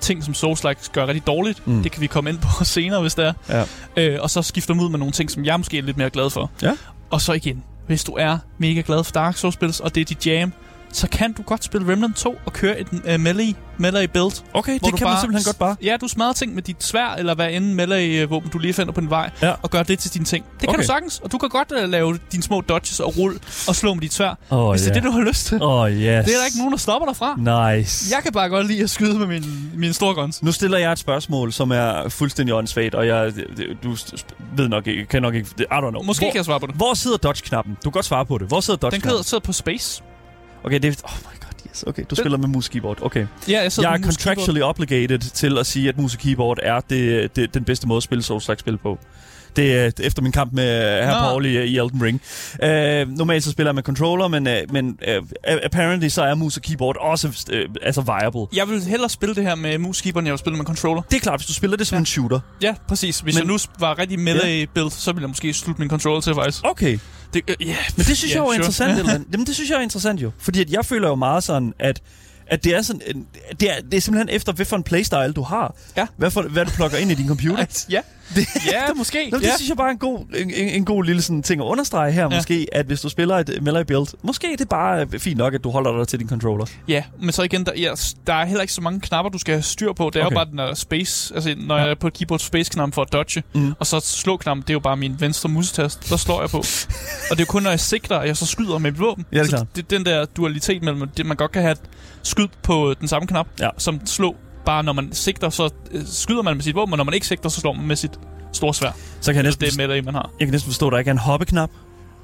ting, som Souls-like gør rigtig dårligt. Mm. Det kan vi komme ind på [LAUGHS] senere, hvis det er. Ja. Øh, og så skifter dem ud med nogle ting, som jeg måske er lidt mere glad for. Ja. Og så igen, hvis du er mega glad for Dark Souls-spil, og det er dit jam, så kan du godt spille Remnant 2 og køre et uh, melee, melee build. Okay, det kan man bare- simpelthen godt bare. Ja, du smadrer ting med dit svær, eller hvad end melee-våben, du lige finder på din vej, Ja. og gør det til din ting. Det kan Okay. du sagtens, og du kan godt uh, lave dine små dodges og rulle og slå med dit svær, Oh, hvis det er det, du har lyst til. Oh, yes. Det er der ikke nogen, der stopper dig fra. Nice. Jeg kan bare godt lide at skyde med min, min store guns. Nu stiller jeg et spørgsmål, som er fuldstændig åndssvagt, og jeg, du ved nok ikke, kan nok ikke, I don't know. Måske hvor, kan jeg svare på det. Hvor sidder dodge-knappen? Du kan godt svare på det. Hvor sidder Den dodge-knappen? kød sidder på space. Okay, det er... Oh my god, yes. Okay, du spiller med mus keyboard. Okay. Ja, jeg Jeg er mus keyboard. contractually obligated til at sige, at mus keyboard er det, det, den bedste måde at spille Souls-like spil på. Det er efter min kamp med Nå. Paul i, i Elden Ring. Uh, normalt så spiller jeg med controller, men, uh, men uh, apparently så er mus og keyboard også uh, altså viable. Jeg vil hellere spille det her med mus-keeperen, end jeg vil spille med controller. Det er klart, hvis du spiller det som Ja. en shooter. Ja, præcis. Hvis Men- jeg nu var rigtig melee-build, så ville jeg måske slutte min controller til, faktisk. Okay. Det, øh, yeah. Men det synes Ja, jeg jo er sure. interessant. [LAUGHS] eller andet. Jamen, det synes jeg er interessant jo. Fordi at jeg føler jo meget sådan, at at det er sådan, det er, det er simpelthen efter, hvad for en playstyle du har. Ja. Hvad, for, hvad du plukker ind i din computer. [LAUGHS] ja. Det, [LAUGHS] ja, måske. Nå, det ja. synes jeg bare er en god, en, en, en god lille sådan ting at understrege her, ja. Måske, at hvis du spiller et melee build, måske er det bare øh, fint nok, at du holder dig til din controller. Ja, men så igen, der, ja, der er heller ikke så mange knapper, du skal have styr på. Det er Okay. jo bare den der space, altså når Ja. jeg er på et keyboard space-knap for at dodge, Mm. og så slå-knap, det er jo bare min venstre musetast, der slår jeg på. [LAUGHS] og det er jo kun, når jeg sigter, at jeg så skyder med mit våben. Ja, det er klart. det er den der dualitet mellem, det man godt kan have et skyd på den samme knap, Ja. som slå. Bare når man sigter, så øh, skyder man med sit våben, og når man ikke sigter, så slår man med sit store svær. Så kan jeg Det næsten, er med det, man har. jeg kan næsten forstå, at der ikke er en hoppeknap.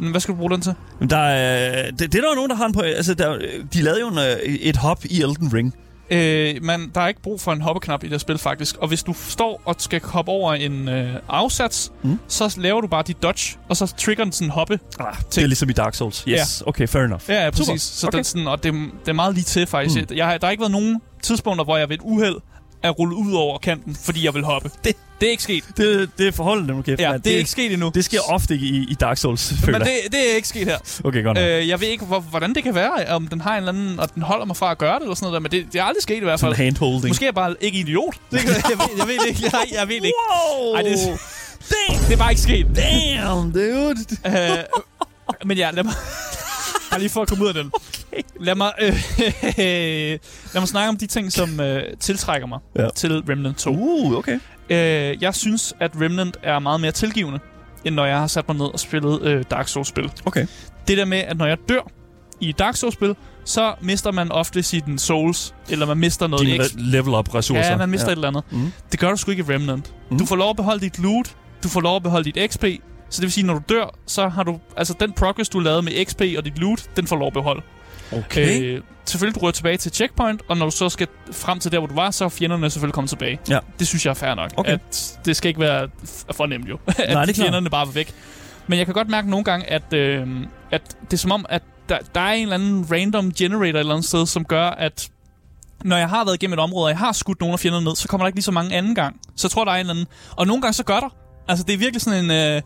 Men hvad skal du bruge den til? Men der er, det, det er der jo nogen, der har en på... Altså, der, de lavede jo en, øh, et hop i Elden Ring. Øh, man, der er ikke brug for en hoppeknap i det spil, faktisk. Og hvis du står og skal hoppe over en øh, afsats, Mm. så laver du bare dit dodge, og så trigger den sådan en hoppe. Ah, det er ligesom i Dark Souls. Yes, okay, fair enough. Ja, ja præcis. Super. Så Okay. den, sådan, og det, det er meget lige til, faktisk. Mm. Jeg, har- der har ikke været nogen tidspunkter, hvor jeg ved et uheld er rullet ud over kanten, fordi jeg vil hoppe. Det- det er ikke sket. Det, det er forholdet, nu kæft. Ja, mand. det er ikke sket endnu. Det sker ofte i, i Dark Souls, føler Men det, det er ikke sket her. Okay, godt nok. Øh, jeg ved ikke, hvor, hvordan det kan være, om den har en eller anden, og den holder mig fra at gøre det, eller sådan noget der, men det, det er aldrig sket i hvert fald. Sådan handholding. Måske er jeg bare ikke idiot. Det kan, jeg, ved, jeg ved det ikke. Jeg, jeg ved det ikke. Wow! Ej, det, det er bare ikke sket. Damn, dude. Øh, men ja, lad mig... Bare lige for at komme ud af den. [LAUGHS] Lad mig, øh, [LAUGHS] lad mig snakke om de ting, som øh, tiltrækker mig Ja. til Remnant 2. Uh, okay. Øh, jeg synes, at Remnant er meget mere tilgivende, end når jeg har sat mig ned og spillet øh, Dark Souls-spil. Okay. Det der med, at når jeg dør i Dark Souls-spil, så mister man ofte sine souls, eller man mister noget Dine ekstra. re- level up ressourcer. Ja, man mister ja. et eller andet. Mm. Det gør du sgu ikke i Remnant. Mm. Du får lov at beholde dit loot, du får lov at beholde dit XP, så det vil sige, når du dør, så har du... Altså, den progress, du lavede med XP og dit loot, den får lov at beholde. Okay. Øh, selvfølgelig, du rører tilbage til checkpoint, og når du så skal frem til der, hvor du var, så er fjenderne selvfølgelig kommet tilbage. Ja. Det synes jeg er fair nok. Okay. At det skal ikke være for nemt jo. [LAUGHS] at det er fjenderne bare er væk. Men jeg kan godt mærke nogle gange, at, øh, at det er som om, at der, der er en eller anden random generator et eller andet sted, som gør, at når jeg har været igennem et område, og jeg har skudt nogle af fjenderne ned, så kommer der ikke lige så mange anden gang. Så jeg tror, der er en eller anden... Og nogle gange så gør der. Altså, det er virkelig sådan en... Øh,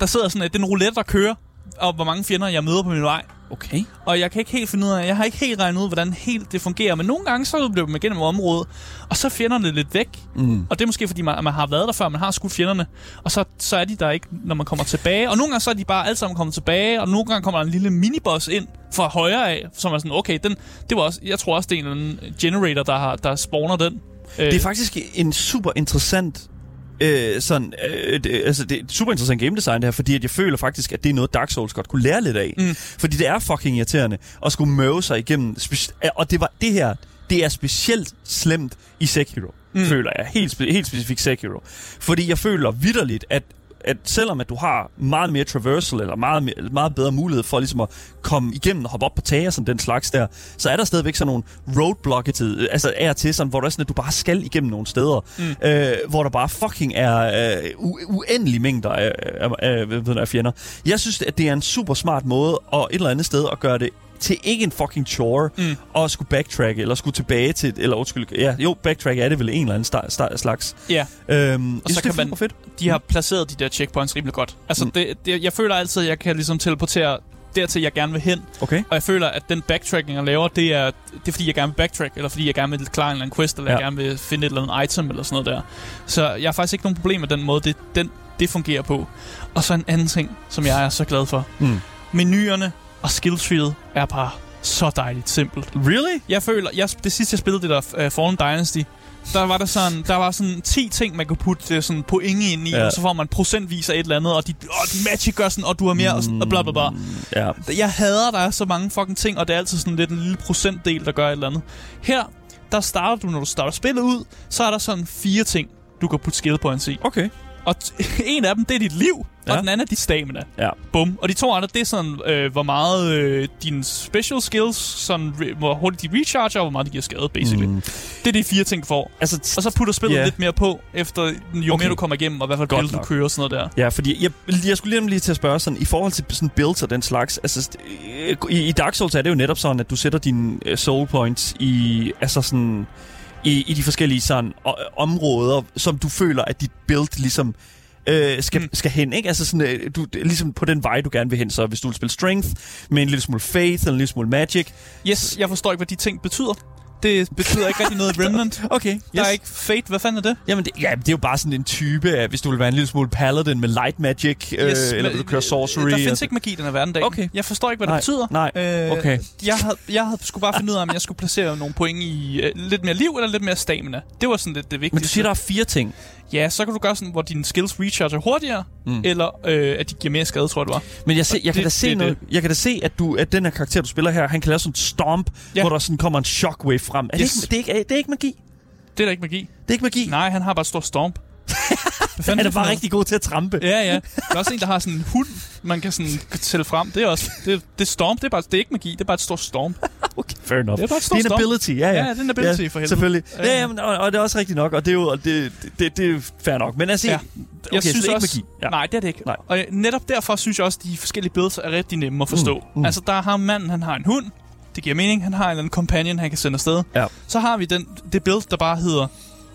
der sidder sådan en, det er en roulette, der kører, og hvor mange fjender jeg møder på min vej. Okay. Og jeg kan ikke helt finde ud af, jeg har ikke helt regnet ud, hvordan helt det fungerer, men nogle gange så bliver man igennem området, og så er fjenderne lidt væk. Mm. Og det er måske fordi, man, man har været der før, man har skudt fjenderne, og så, så er de der ikke, når man kommer tilbage. Og nogle gange så er de bare alle sammen kommet tilbage, og nogle gange kommer der en lille miniboss ind fra højre af, som er sådan, okay, den, det var også, jeg tror også, det er en generator, der, har, der spawner den. Det er faktisk en super interessant øh, sådan, øh, det, altså det er super interessant game design det her, fordi at jeg føler faktisk, at det er noget Dark Souls godt kunne lære lidt af. Mm. Fordi det er fucking irriterende at skulle møve sig igennem, speci- og det var det her, det er specielt slemt i Sekiro. Mm. føler jeg. Helt, spe- helt specifikt Sekiro. Fordi jeg føler vidderligt, at at selvom at du har meget mere traversal, eller meget, mere, meget bedre mulighed for ligesom at komme igennem og hoppe op på tage og sådan den slags der, så er der stadigvæk sådan nogle roadblocked, altså er til sådan, hvor der er sådan, at du bare skal igennem nogle steder, mm. øh, hvor der bare fucking er øh, u- uendelige mængder af, af, af, jeg, af fjender. Jeg synes, at det er en super smart måde, og et eller andet sted at gøre det til ikke en fucking chore mm. at skulle backtrack eller skulle tilbage til, eller undskyld, ja, jo, backtrack er det vel en eller anden sta- sta- slags. Ja, Øhm, og så kan man, fedt. de har placeret de der checkpoints rimelig godt. Altså, Mm. det, det, jeg føler altid, at jeg kan ligesom teleportere dertil, jeg gerne vil hen. Okay. Og jeg føler, at den backtracking, jeg laver, det er, det er fordi, jeg gerne vil backtrack, eller fordi jeg gerne vil klare en eller anden quest, eller ja. Ja. jeg gerne vil finde et eller andet item, eller sådan noget der. Så jeg har faktisk ikke nogen problem med den måde, det, den, det fungerer på. Og så en anden ting, som jeg er så glad for. Mm. Menuerne og skilltreet er bare så dejligt simpelt. Really? Jeg føler, jeg, det sidste jeg spillede det der uh, Fallen Dynasty, der var der sådan, der var sådan 10 ting, man kunne putte uh, sådan point ind i, Ja. ja. og så får man procentvis af et eller andet, og de, oh, de magic gør sådan, og du har mere, og, sådan, og bla bla bla. Ja. Jeg hader, der er så mange fucking ting, og det er altid sådan lidt en lille procentdel, der gør et eller andet. Her, der starter du, når du starter spillet ud, så er der sådan fire ting, du kan putte skill points i. Okay. Og t- [LAUGHS] en af dem, det er dit liv, ja. Og den anden er dit stamina. Ja. Bum. Og de to andre, det er sådan, øh, hvor meget øh, dine special skills, sådan, re- hvor hurtigt de recharger, og hvor meget de giver skade, basically. Mm. Det er de fire ting, du får. Altså, Og så putter spillet Ja. lidt mere på, efter jo okay. Mere du kommer igennem, og hvad for build du kører og sådan noget der. Ja, fordi jeg, jeg skulle lige, lige til at spørge sådan, i forhold til sådan builds og den slags, altså i, i Dark Souls er det jo netop sådan, at du sætter dine øh, soul points i, altså sådan, i, i de forskellige sådan, o- områder, som du føler, at dit build ligesom øh, skal, Mm. skal hen, ikke? Altså sådan, øh, du, ligesom på den vej, du gerne vil hen. Så hvis du vil spille strength med en lille smule faith eller en lille smule magic. Yes, jeg forstår ikke, hvad de ting betyder. Det betyder ikke rigtig noget i Remnant. [LAUGHS] Okay, yes. Der er ikke Fate. Hvad fanden er det? Jamen, det, ja, det er jo bare sådan en type af, hvis du vil være en lille smule paladin med light magic, øh, eller men, vil du køre øh, sorcery. Der findes ikke magi i den her verden. Okay. Jeg forstår ikke, hvad det Nej, betyder. nej, Øh, okay. Jeg havde, jeg havde skulle bare finde ud af, om jeg skulle placere nogle point i øh, lidt mere liv eller lidt mere stamina. Det var sådan lidt det vigtigste. Men du siger, der er fire ting. Ja, så kan du gøre sådan, hvor dine skills recharger hurtigere, mm. Eller øh, at de giver mere skade, tror jeg, det var. Men jeg, se, jeg kan det- da se det noget, jeg kan da se, at, du, at den her karakter, du spiller her, han kan lave sådan en stomp, ja. hvor der sådan kommer en shockwave frem. Er Yes. det, ikke, det, er ikke, det er ikke magi? Det er da ikke magi. Det er ikke magi? Nej, han har bare et stort stomp. Han er for bare rigtig god til at trampe. Ja, ja. Der er også en, der har sådan en hund, man kan sådan tælle frem. Det er også... Det, det er storm, det er, bare, det er ikke magi, det er bare et stort storm. [LAUGHS] Okay, fair enough. Det er bare et stort det er en stomp. ability, ja, ja. Ja, det er en ability, for helvede. Selvfølgelig. Ja. Ja, ja men, og, og, det er også rigtigt nok, og det er jo og det, det, det, det er fair nok. Men altså, Ja. ja. okay, jeg så synes det er også, ikke magi. Ja. Nej, det er det ikke. Nej. Og netop derfor synes jeg også, at de forskellige builds er rigtig nemme at forstå. Mm, Mm, mm. mm. Altså, der har manden, han har en hund. Det giver mening. Han har en eller anden companion, han kan sende afsted. Ja. Så har vi den, det build, der bare hedder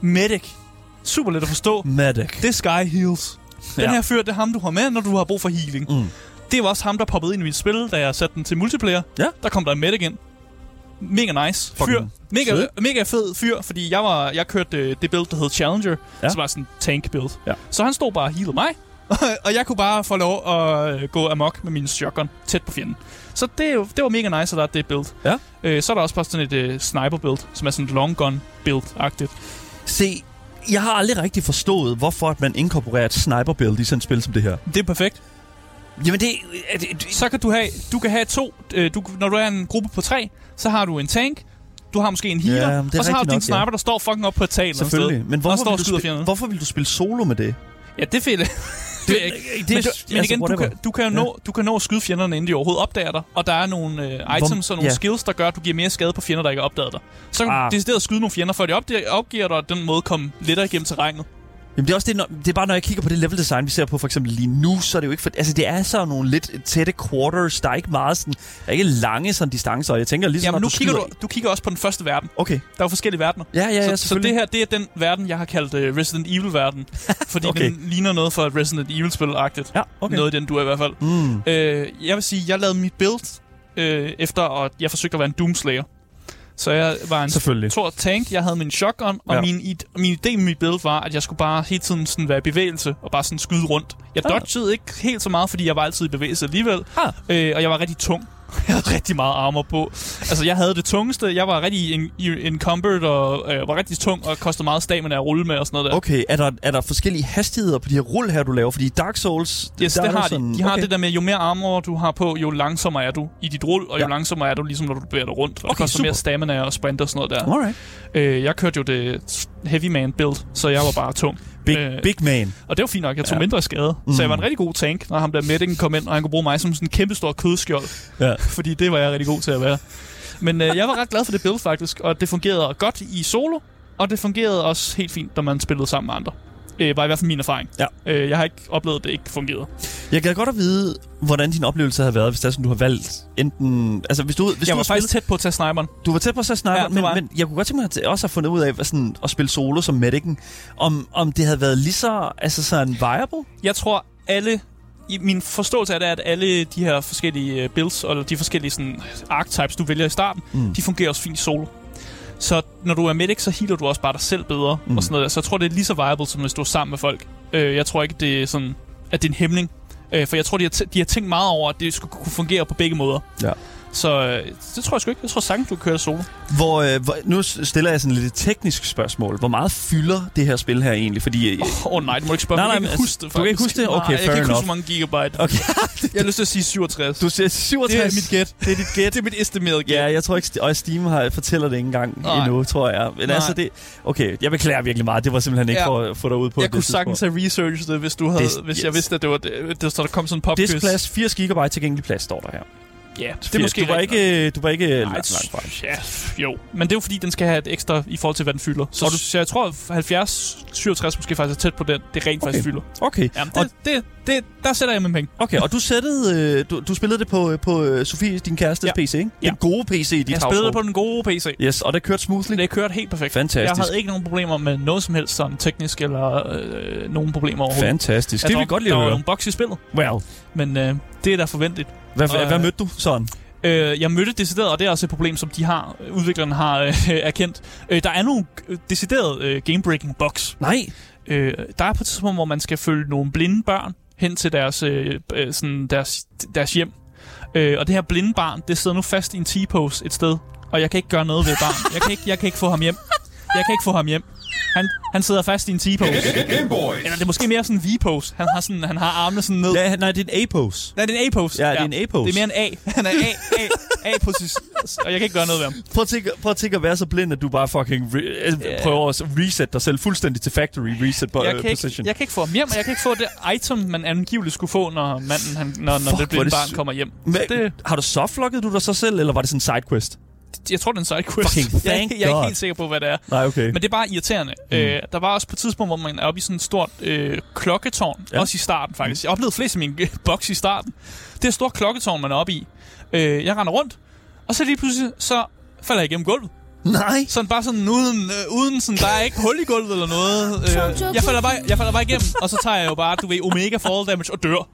Medic. Super let at forstå. Medic. Det er Sky Heals. Den Ja. her fyr, det er ham, du har med, når du har brug for healing. Mm. Det var også ham, der poppede ind i mit spil, da jeg satte den til multiplayer. Ja. Der kom der en medic ind. Mega nice. Fyr. Mega, fed. mega fed fyr, fordi jeg var jeg kørte øh, det build, der hed Challenger, ja. Som var sådan en tank build. Ja. Så han stod bare og healede mig, [LAUGHS] og jeg kunne bare få lov at øh, gå amok med min shotgun tæt på fjenden. Så det, det var mega nice, at der er det build. Ja. Øh, så er der også bare sådan et øh, sniper build, som er sådan et long gun build-agtigt. Se, jeg har aldrig rigtig forstået, hvorfor at man inkorporerer et sniper build i sådan et spil som det her. Det er perfekt. Jamen det... Er det, det Så kan du have, du kan have to, øh, du, når du er en gruppe på tre, så har du en tank, du har måske en healer, Ja, og så har du din nok, sniper, ja. der står fucking op på et tag eller selvfølgelig. Sted, Men hvorfor vil, du spille, hvorfor vil du spille solo med det? Ja, det er fedt. Det er ikke. det Men, er- du, men altså, igen, du kan, du, kan nå, du kan nå at skyde fjenderne, inden de overhovedet opdager dig. Og der er nogle øh, items og nogle ja. skills, der gør, at du giver mere skade på fjender, der ikke har opdaget dig. Så kan Ah. du decideret skyde nogle fjender, før de opdager, opgiver dig, og den måde komme lettere igennem terrænet. Jamen det er også det, når, det er bare, når jeg kigger på det level design, vi ser på for eksempel lige nu, så er det jo ikke for, altså det er så nogle lidt tætte quarters, der er ikke meget sådan, der er ikke lange sådan distancer, og jeg tænker ligesom, Jamen, nu du kigger du, du kigger også på den første verden. Okay, Der er jo forskellige verdener. ja, ja, ja, så, så det her, det er den verden, jeg har kaldt uh, Resident Evil-verden. [LAUGHS] fordi Okay. den ligner noget for et Resident Evil-spil-agtigt. Ja, okay. Noget i den du er i hvert fald. Mm. Øh, jeg vil sige, jeg lavede mit build øh, efter, at jeg forsøgte at være en Doomslayer. Så jeg var en stor tank, jeg havde min shotgun, og Ja. min, id- min idé med mit build var, at jeg skulle bare hele tiden sådan være i bevægelse, og bare sådan skyde rundt. Jeg Ah. dodgede ikke helt så meget, fordi jeg var altid i bevægelse alligevel, Ah. øh, og jeg var rigtig tung. Jeg havde rigtig meget armor på. Altså, jeg havde det tungeste. Jeg var rigtig encumbered og øh, var rigtig tung og kostede meget stamina at rulle med og sådan noget der. Okay, er der, er der forskellige hastigheder på de her rull her, du laver? Fordi Dark Souls... Yes, der det har sådan, de. De har okay. det der med, jo mere armor du har på, jo langsommere er du i dit rull, og jo Ja. langsommere er du, ligesom når du bevæger dig rundt. Og Okay, det koster super. mere stamina og sprint og sådan noget der. Alright. Øh, jeg kørte jo det heavy man build, så jeg var bare tung. Big, Øh, big man. Og det var fint nok. Jeg tog Ja. mindre skade. Mm. Så jeg var en rigtig god tank, når ham der Medicken kom ind, og han kunne bruge mig som sådan en kæmpe stor kødskjold. Ja. Fordi det var jeg rigtig god til at være. Men øh, jeg var ret glad for det build faktisk, og det fungerede godt i solo, og det fungerede også helt fint, når man spillede sammen med andre. Øh, var i hvert fald min erfaring. Ja. Øh, jeg har ikke oplevet, at det ikke fungerede. Jeg gad godt at vide, hvordan din oplevelse havde været, hvis det er sådan, du har valgt enten... Altså, hvis du, hvis jeg du var har faktisk spillet, tæt på at tage sniperen. du var tæt på at sætte sniper, Ja, men, men jeg kunne godt tænke mig at også have fundet ud af, hvad sådan, at spille solo som medicen, om, om det havde været lige så altså sådan viable. Jeg tror, alle... I min forståelse af det er, at alle de her forskellige øh, builds, og de forskellige sådan, archetypes, du vælger i starten, Mm. de fungerer også fint i solo. Så når du er medic, så healer du også bare dig selv bedre, Mm. og sådan noget der. Så jeg tror, det er lige så viable, som hvis du er sammen med folk. Øh, jeg tror ikke, det er sådan, at det er en hæmning. Øh, for jeg tror, de har, de har tænkt meget over, at det skulle kunne fungere på begge måder. Ja. Så øh, det tror jeg sgu ikke. Jeg tror sagtens, du kan køre solo. Hvor, øh, hvor, nu stiller jeg sådan lidt et teknisk spørgsmål. Hvor meget fylder det her spil her egentlig? Fordi... Øh, Åh oh, nej, du må ikke spørge. Nej, mig. jeg nej, kan ikke huske det, du kan ikke faktisk. huske det? Okay, nej, jeg fair kan ikke huske, hvor mange gigabyte. okay, [LAUGHS] Jeg har lyst til at sige 67. du siger 67. Det er mit gæt. Det er dit gæt. Det er mit estimerede gæt. Ja, jeg tror ikke, og Steam har fortæller det ikke engang Nej. endnu, tror jeg. Men Nej. altså det... Okay, jeg beklager virkelig meget. Det var simpelthen ikke Ja. for at få dig ud på jeg et kunne sagtens have researchet det, hvis, du havde, Det- hvis jeg yes. vidste, at det var det, det der kom sådan en popquiz. Displays 80 GB tilgængelig plads, står der her. Ja, det er måske du var ikke, du var ikke nok. langt, langt fra. ja, jo. Men det er jo fordi, den skal have et ekstra i forhold til, hvad den fylder. Så, Og du- så jeg tror, 70, 67 måske faktisk er tæt på den, det rent Okay. faktisk fylder. Okay. Jamen, Og, det, det, det, der sætter jeg min penge. okay, og du sættede, øh, du, du spillede det på, på øh, Sofie, din kærestes Ja. PC, ikke? Ja. Den gode PC i dit Jeg spillede på den gode PC. Yes, og det kørte smoothly. Det kørte helt perfekt. Fantastisk. Jeg havde ikke nogen problemer med noget som helst sådan teknisk eller øh, nogen problemer overhovedet. Fantastisk. Det Altså, vil vi godt lide der at var høre. nogle bugs i spillet, Well, men øh, det er da forventeligt. hvad, Og, hvad øh, mødte du sådan? Øh, jeg mødte decideret, og det er også et problem, som de har, udviklerne har øh, [LAUGHS] erkendt. Øh, der er nogle øh, deciderede øh, game-breaking bugs. Nej. Øh, der er på et tidspunkt, hvor man skal følge nogle blinde børn hen til deres, øh, øh, sådan deres, deres hjem. Øh, og det her blinde barn, det sidder nu fast i en T-pose et sted, og jeg kan ikke gøre noget ved barnet. Jeg kan ikke, jeg kan ikke få ham hjem. Jeg kan ikke få ham hjem. Han, han sidder fast i en T-pose. Eller det er måske mere sådan en V-pose. Han har, sådan, han har armene sådan ned. Ja, nej, det er en A-pose. Nej, det er en A-pose. Ja, det er en A-pose. Det er mere en A. Han er A, A, A-position. Og jeg kan ikke gøre noget ved ham. Prøv at, tænke, prøv at tænke at være så blind, at du bare fucking re- yeah. prøver at reset dig selv fuldstændig til factory reset på, Jeg uh, kan, ikke, position. jeg kan ikke få ham hjem, og jeg kan ikke få det item, man angiveligt skulle få, når, manden, han, når, når Fuck, det er blinde det barn kommer hjem. Men, det, Har du softlogget du dig så selv, eller var det sådan en sidequest? Jeg tror, det er en sidequest. Fucking [LAUGHS] jeg, er thank ikke- jeg er God. ikke helt sikker på, hvad det er. Nej, okay. Men det er bare irriterende. Mm. Øh, der var også på et tidspunkt, hvor man er oppe i sådan et stort øh, klokketårn. Ja. Også i starten, faktisk. Jeg oplevede flest af mine [LAUGHS] boks i starten. Det er et stort klokketårn, man er oppe i. Øh, jeg render rundt, og så lige pludselig, så falder jeg igennem gulvet. Nej. Sådan bare sådan uden, øh, uden sådan, der er ikke hul i gulvet eller noget. Øh, jeg, falder bare, jeg falder bare igennem, og så tager jeg jo bare, du ved, omega fall damage og dør.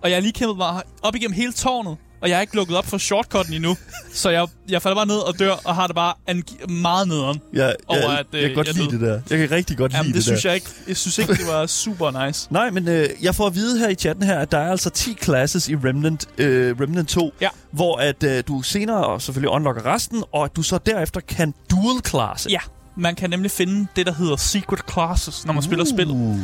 Og jeg er lige kæmpet bare op igennem hele tårnet, og jeg er ikke lukket op for shortcutten endnu. Så jeg, jeg falder bare ned og dør, og har det bare angi- meget nederen. Ja, over, jeg, at, øh, jeg kan godt jeg lide det der. Jeg kan rigtig godt Jamen, lide det det, synes der. jeg ikke. Jeg synes ikke, det var super nice. Nej, men øh, jeg får at vide her i chatten her, at der er altså 10 classes i Remnant, øh, Remnant 2, Ja. hvor at øh, du senere selvfølgelig unlocker resten, og at du så derefter kan dual classe. Ja, man kan nemlig finde det, der hedder secret classes, når man uh. spiller spillet. Uh.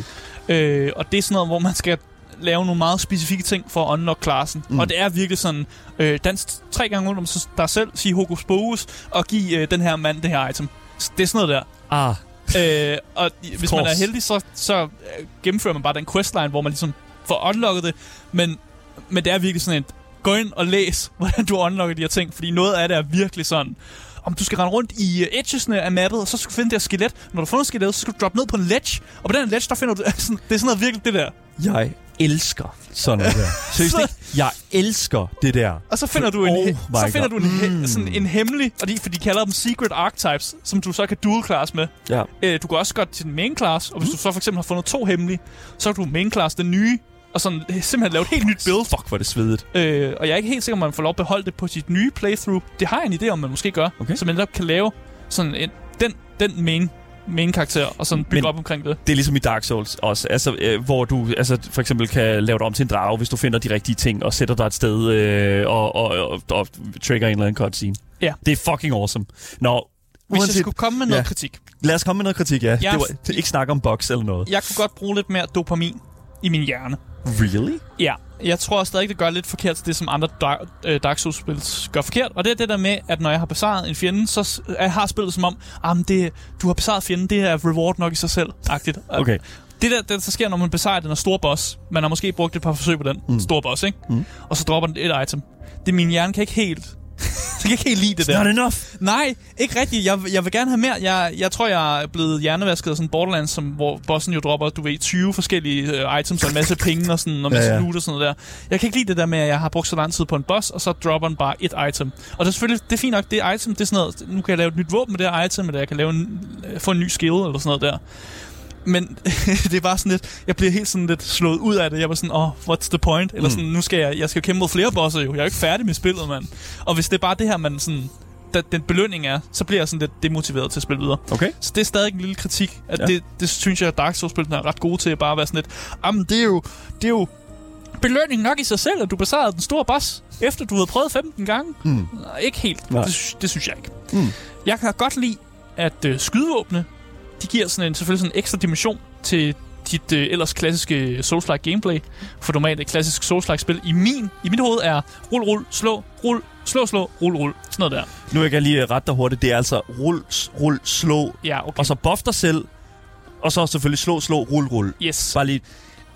Øh, og det er sådan noget, hvor man skal lave nogle meget specifikke ting for at unlock klassen. Mm. Og det er virkelig sådan, øh, dans tre gange rundt om dig selv, sige hokus pokus, og give øh, den her mand det her item. Det er sådan noget der. Ah, øh, og hvis man er heldig, så, så øh, gennemfører man bare den questline, hvor man ligesom får unlocket det. Men, men det er virkelig sådan et, gå ind og læs, [LAUGHS] hvordan du unlocker de her ting, fordi noget af det er virkelig sådan, om du skal rende rundt i uh, edgesne af mappet, og så skal du finde det her skelet. Når du får et skelet, så skal du droppe ned på en ledge, og på den ledge, der finder du... [LAUGHS] sådan, det er sådan noget virkelig det der. jeg elsker sådan noget der. [LAUGHS] Seriøst Så- ikke? Jeg elsker det der. Og så finder du en, Oh he- så finder God. du en, he- Mm. sådan en hemmelig, og de, for de kalder dem secret archetypes, som du så kan dual class med. Ja. Øh, du kan også godt til den main class, og hvis Mm. du så for eksempel har fundet to hemmelige, så kan du main class den nye, og sådan øh, simpelthen lave et helt nyt build. Fuck, hvor det svedigt. Øh, og jeg er ikke helt sikker, om man får lov at beholde det på sit nye playthrough. Det har jeg en idé om, man måske gør. Okay. Så man netop kan lave sådan en, den, den main, main karakter, og sådan bygge Men- op omkring det. Det er ligesom i Dark Souls også, altså, øh, hvor du altså, for eksempel kan lave det om til en drage, hvis du finder de rigtige ting, og sætter dig et sted øh, og, og, og, og trigger en eller anden cutscene. Ja. Det er fucking awesome. Nå, Hvis jeg uanset, skulle komme med noget Ja. kritik. lad os komme med noget kritik, ja. Ja, Det var det, ikke snakke om bugs eller noget. Jeg kunne godt bruge lidt mere dopamin i min hjerne. Really? Ja, jeg tror stadig, det gør lidt forkert til det, som andre Dark, øh, Dark Souls-spil gør forkert. Og det er det der med, at når jeg har besejret en fjende, så jeg har spillet som om, ah, men det, du har besejret fjenden, det er reward nok i sig selv. -agtigt. Okay. Det der, det, der sker, når man besejrer den er stor boss, man har måske brugt et par forsøg på den mm. store boss, ikke? Mm. Og så dropper den et item. Det min hjerne kan ikke helt... [LAUGHS] jeg kan ikke lide det Not der. enough. Nej, ikke rigtigt. Jeg, jeg vil gerne have mere. Jeg, jeg tror, jeg er blevet hjernevasket af sådan Borderlands, som, hvor bossen jo dropper, du ved, 20 forskellige uh, items og en masse penge og sådan, og Ja, masse ja. ja, ja. loot og sådan noget der. Jeg kan ikke lide det der med, at jeg har brugt så lang tid på en boss, og så dropper den bare et item. Og det er selvfølgelig, det er fint nok, det item, det er sådan noget, nu kan jeg lave et nyt våben med det her item, eller jeg kan lave en, øh, få en ny skill eller sådan noget der. Men [LAUGHS] det bare sådan lidt, jeg bliver helt sådan lidt slået ud af det. Jeg var sådan, åh, oh, what's the point? Eller Mm. sådan, nu skal jeg, jeg skal kæmpe mod flere bosser jo. Jeg er jo ikke færdig med spillet, mand. Og hvis det er bare det her, man sådan, da, den belønning er, så bliver jeg sådan lidt demotiveret til at spille videre. Okay. Så det er stadig en lille kritik. At Ja. det, det synes jeg, at Dark Souls-spillene er ret gode til. at Bare være sådan lidt, jamen det er jo, det er jo belønning nok i sig selv, at du besejrede den store boss, efter du havde prøvet 15 gange. Mm. Nej, ikke helt. Nej. Det, det synes jeg ikke. Mm. Jeg kan godt lide, at øh, skydevåbne, de giver sådan en, selvfølgelig sådan en ekstra dimension til dit øh, ellers klassiske Souls-like gameplay. For normalt et klassisk Souls-like spil i min, i mit hoved er rul, rul, slå, rul, slå, slå, rul, rul. Sådan noget der. Nu vil jeg lige rette dig hurtigt. Det er altså rul, rul, slå, Ja, okay. og så buff dig selv, og så selvfølgelig slå, slå, rul, rul. yes. Bare lige...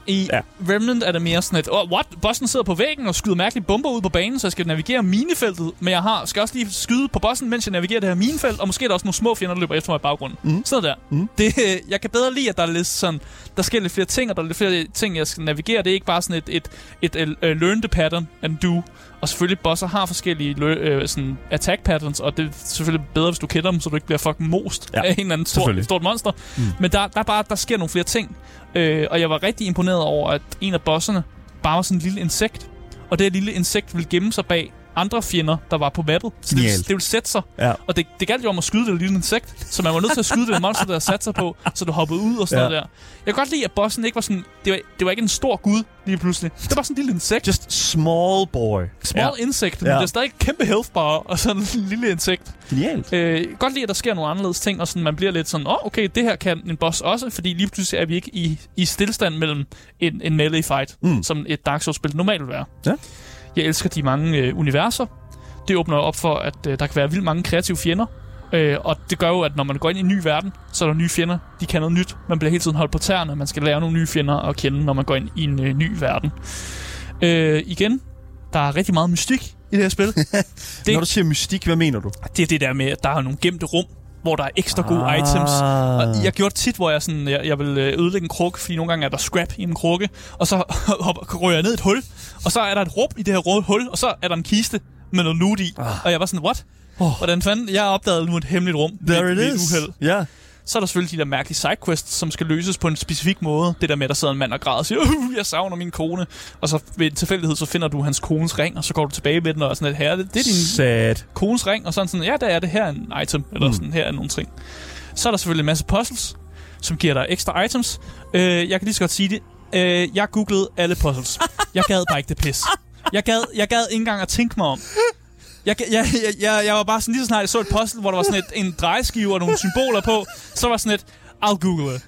I Ja. Remnant er det mere sådan et, oh, what? Bossen sidder på væggen og skyder mærkelige bomber ud på banen, så jeg skal navigere minefeltet, men jeg har, skal også lige skyde på bossen, mens jeg navigerer det her minefelt, og måske er der også nogle små fjender, der løber efter mig i baggrunden. Mhm. Sådan der. Mhm. Det, øh, jeg kan bedre lide, at der er lidt sådan, der sker lidt flere ting, og der er lidt flere ting, jeg skal navigere. Det er ikke bare sådan et, et, et, et uh, learn the pattern and do. Og selvfølgelig, bosser har forskellige uh, sådan attack patterns, og det er selvfølgelig bedre, hvis du kender dem, så du ikke bliver fucking most Ja, af en eller anden stor, stort monster. Mm. Men der, der, er bare, der sker nogle flere ting. Øh, og jeg var rigtig imponeret over, at en af bosserne bare var sådan en lille insekt. Og det her lille insekt ville gemme sig bag andre fjender, der var på mappet. Så det, det ville sætte sig. Ja. Og det, det galt jo om at skyde det lille insekt. Så man var nødt til at skyde det monster, der satte sig på, så du hoppede ud og sådan Ja. noget der. Jeg kan godt lide, at bossen ikke var sådan... Det var, det var ikke en stor gud lige pludselig. Det var sådan en lille insekt. Just small boy. Small Ja. insekt, men Ja. det er stadig kæmpe health bar og sådan en lille insekt. Genialt. Øh, godt lide, at der sker nogle anderledes ting, og sådan, man bliver lidt sådan, åh, oh, okay, det her kan en boss også, fordi lige pludselig er vi ikke i, i stillstand mellem en, en melee fight, mm. som et Dark Souls-spil normalt vil være. Ja. Jeg elsker de mange øh, universer. Det åbner op for, at øh, der kan være vildt mange kreative fjender, øh, og det gør jo, at når man går ind i en ny verden, så er der nye fjender. De kan noget nyt. Man bliver hele tiden holdt på tæerne. Man skal lære nogle nye fjender at kende, når man går ind i en øh, ny verden. Øh, igen, der er rigtig meget mystik i det her spil. [LAUGHS] det, Når du siger mystik, hvad mener du? det er det der med, at der er nogle gemte rum, hvor der er ekstra gode Ah. items. Og jeg gjorde tit, hvor jeg, sådan, jeg, jeg vil øh, ødelægge en krukke, fordi nogle gange er der scrap i en krukke, og så [LAUGHS] hopper, ryger jeg ned i et hul, og så er der et rum i det her røde hul, og så er der en kiste med noget loot i. Ah. Og jeg var sådan, what? Oh. Hvordan fanden? Jeg opdagede nu et hemmeligt rum. There ved it is. uheld. Ja. Så er der selvfølgelig de der mærkelige sidequests, som skal løses på en specifik måde. Det der med, at der sidder en mand og græder og siger, uh, jeg savner min kone. Og så ved en tilfældighed, så finder du hans kones ring, og så går du tilbage med den, og er sådan, at her, det, det er din Sad. kones ring, og sådan sådan, ja, der er det her er en item, eller mm. sådan, her er nogle ting. Så er der selvfølgelig en masse puzzles, som giver dig ekstra items. Øh, jeg kan lige så godt sige det. Øh, jeg googlede alle puzzles. Jeg gad bare ikke det pis. Jeg gad, jeg gad ikke engang at tænke mig om. Jeg, jeg, jeg, jeg, jeg var bare sådan lige så snart, jeg så et puzzle, hvor der var sådan et, en drejeskive og nogle symboler på, så var sådan et, I'll google it.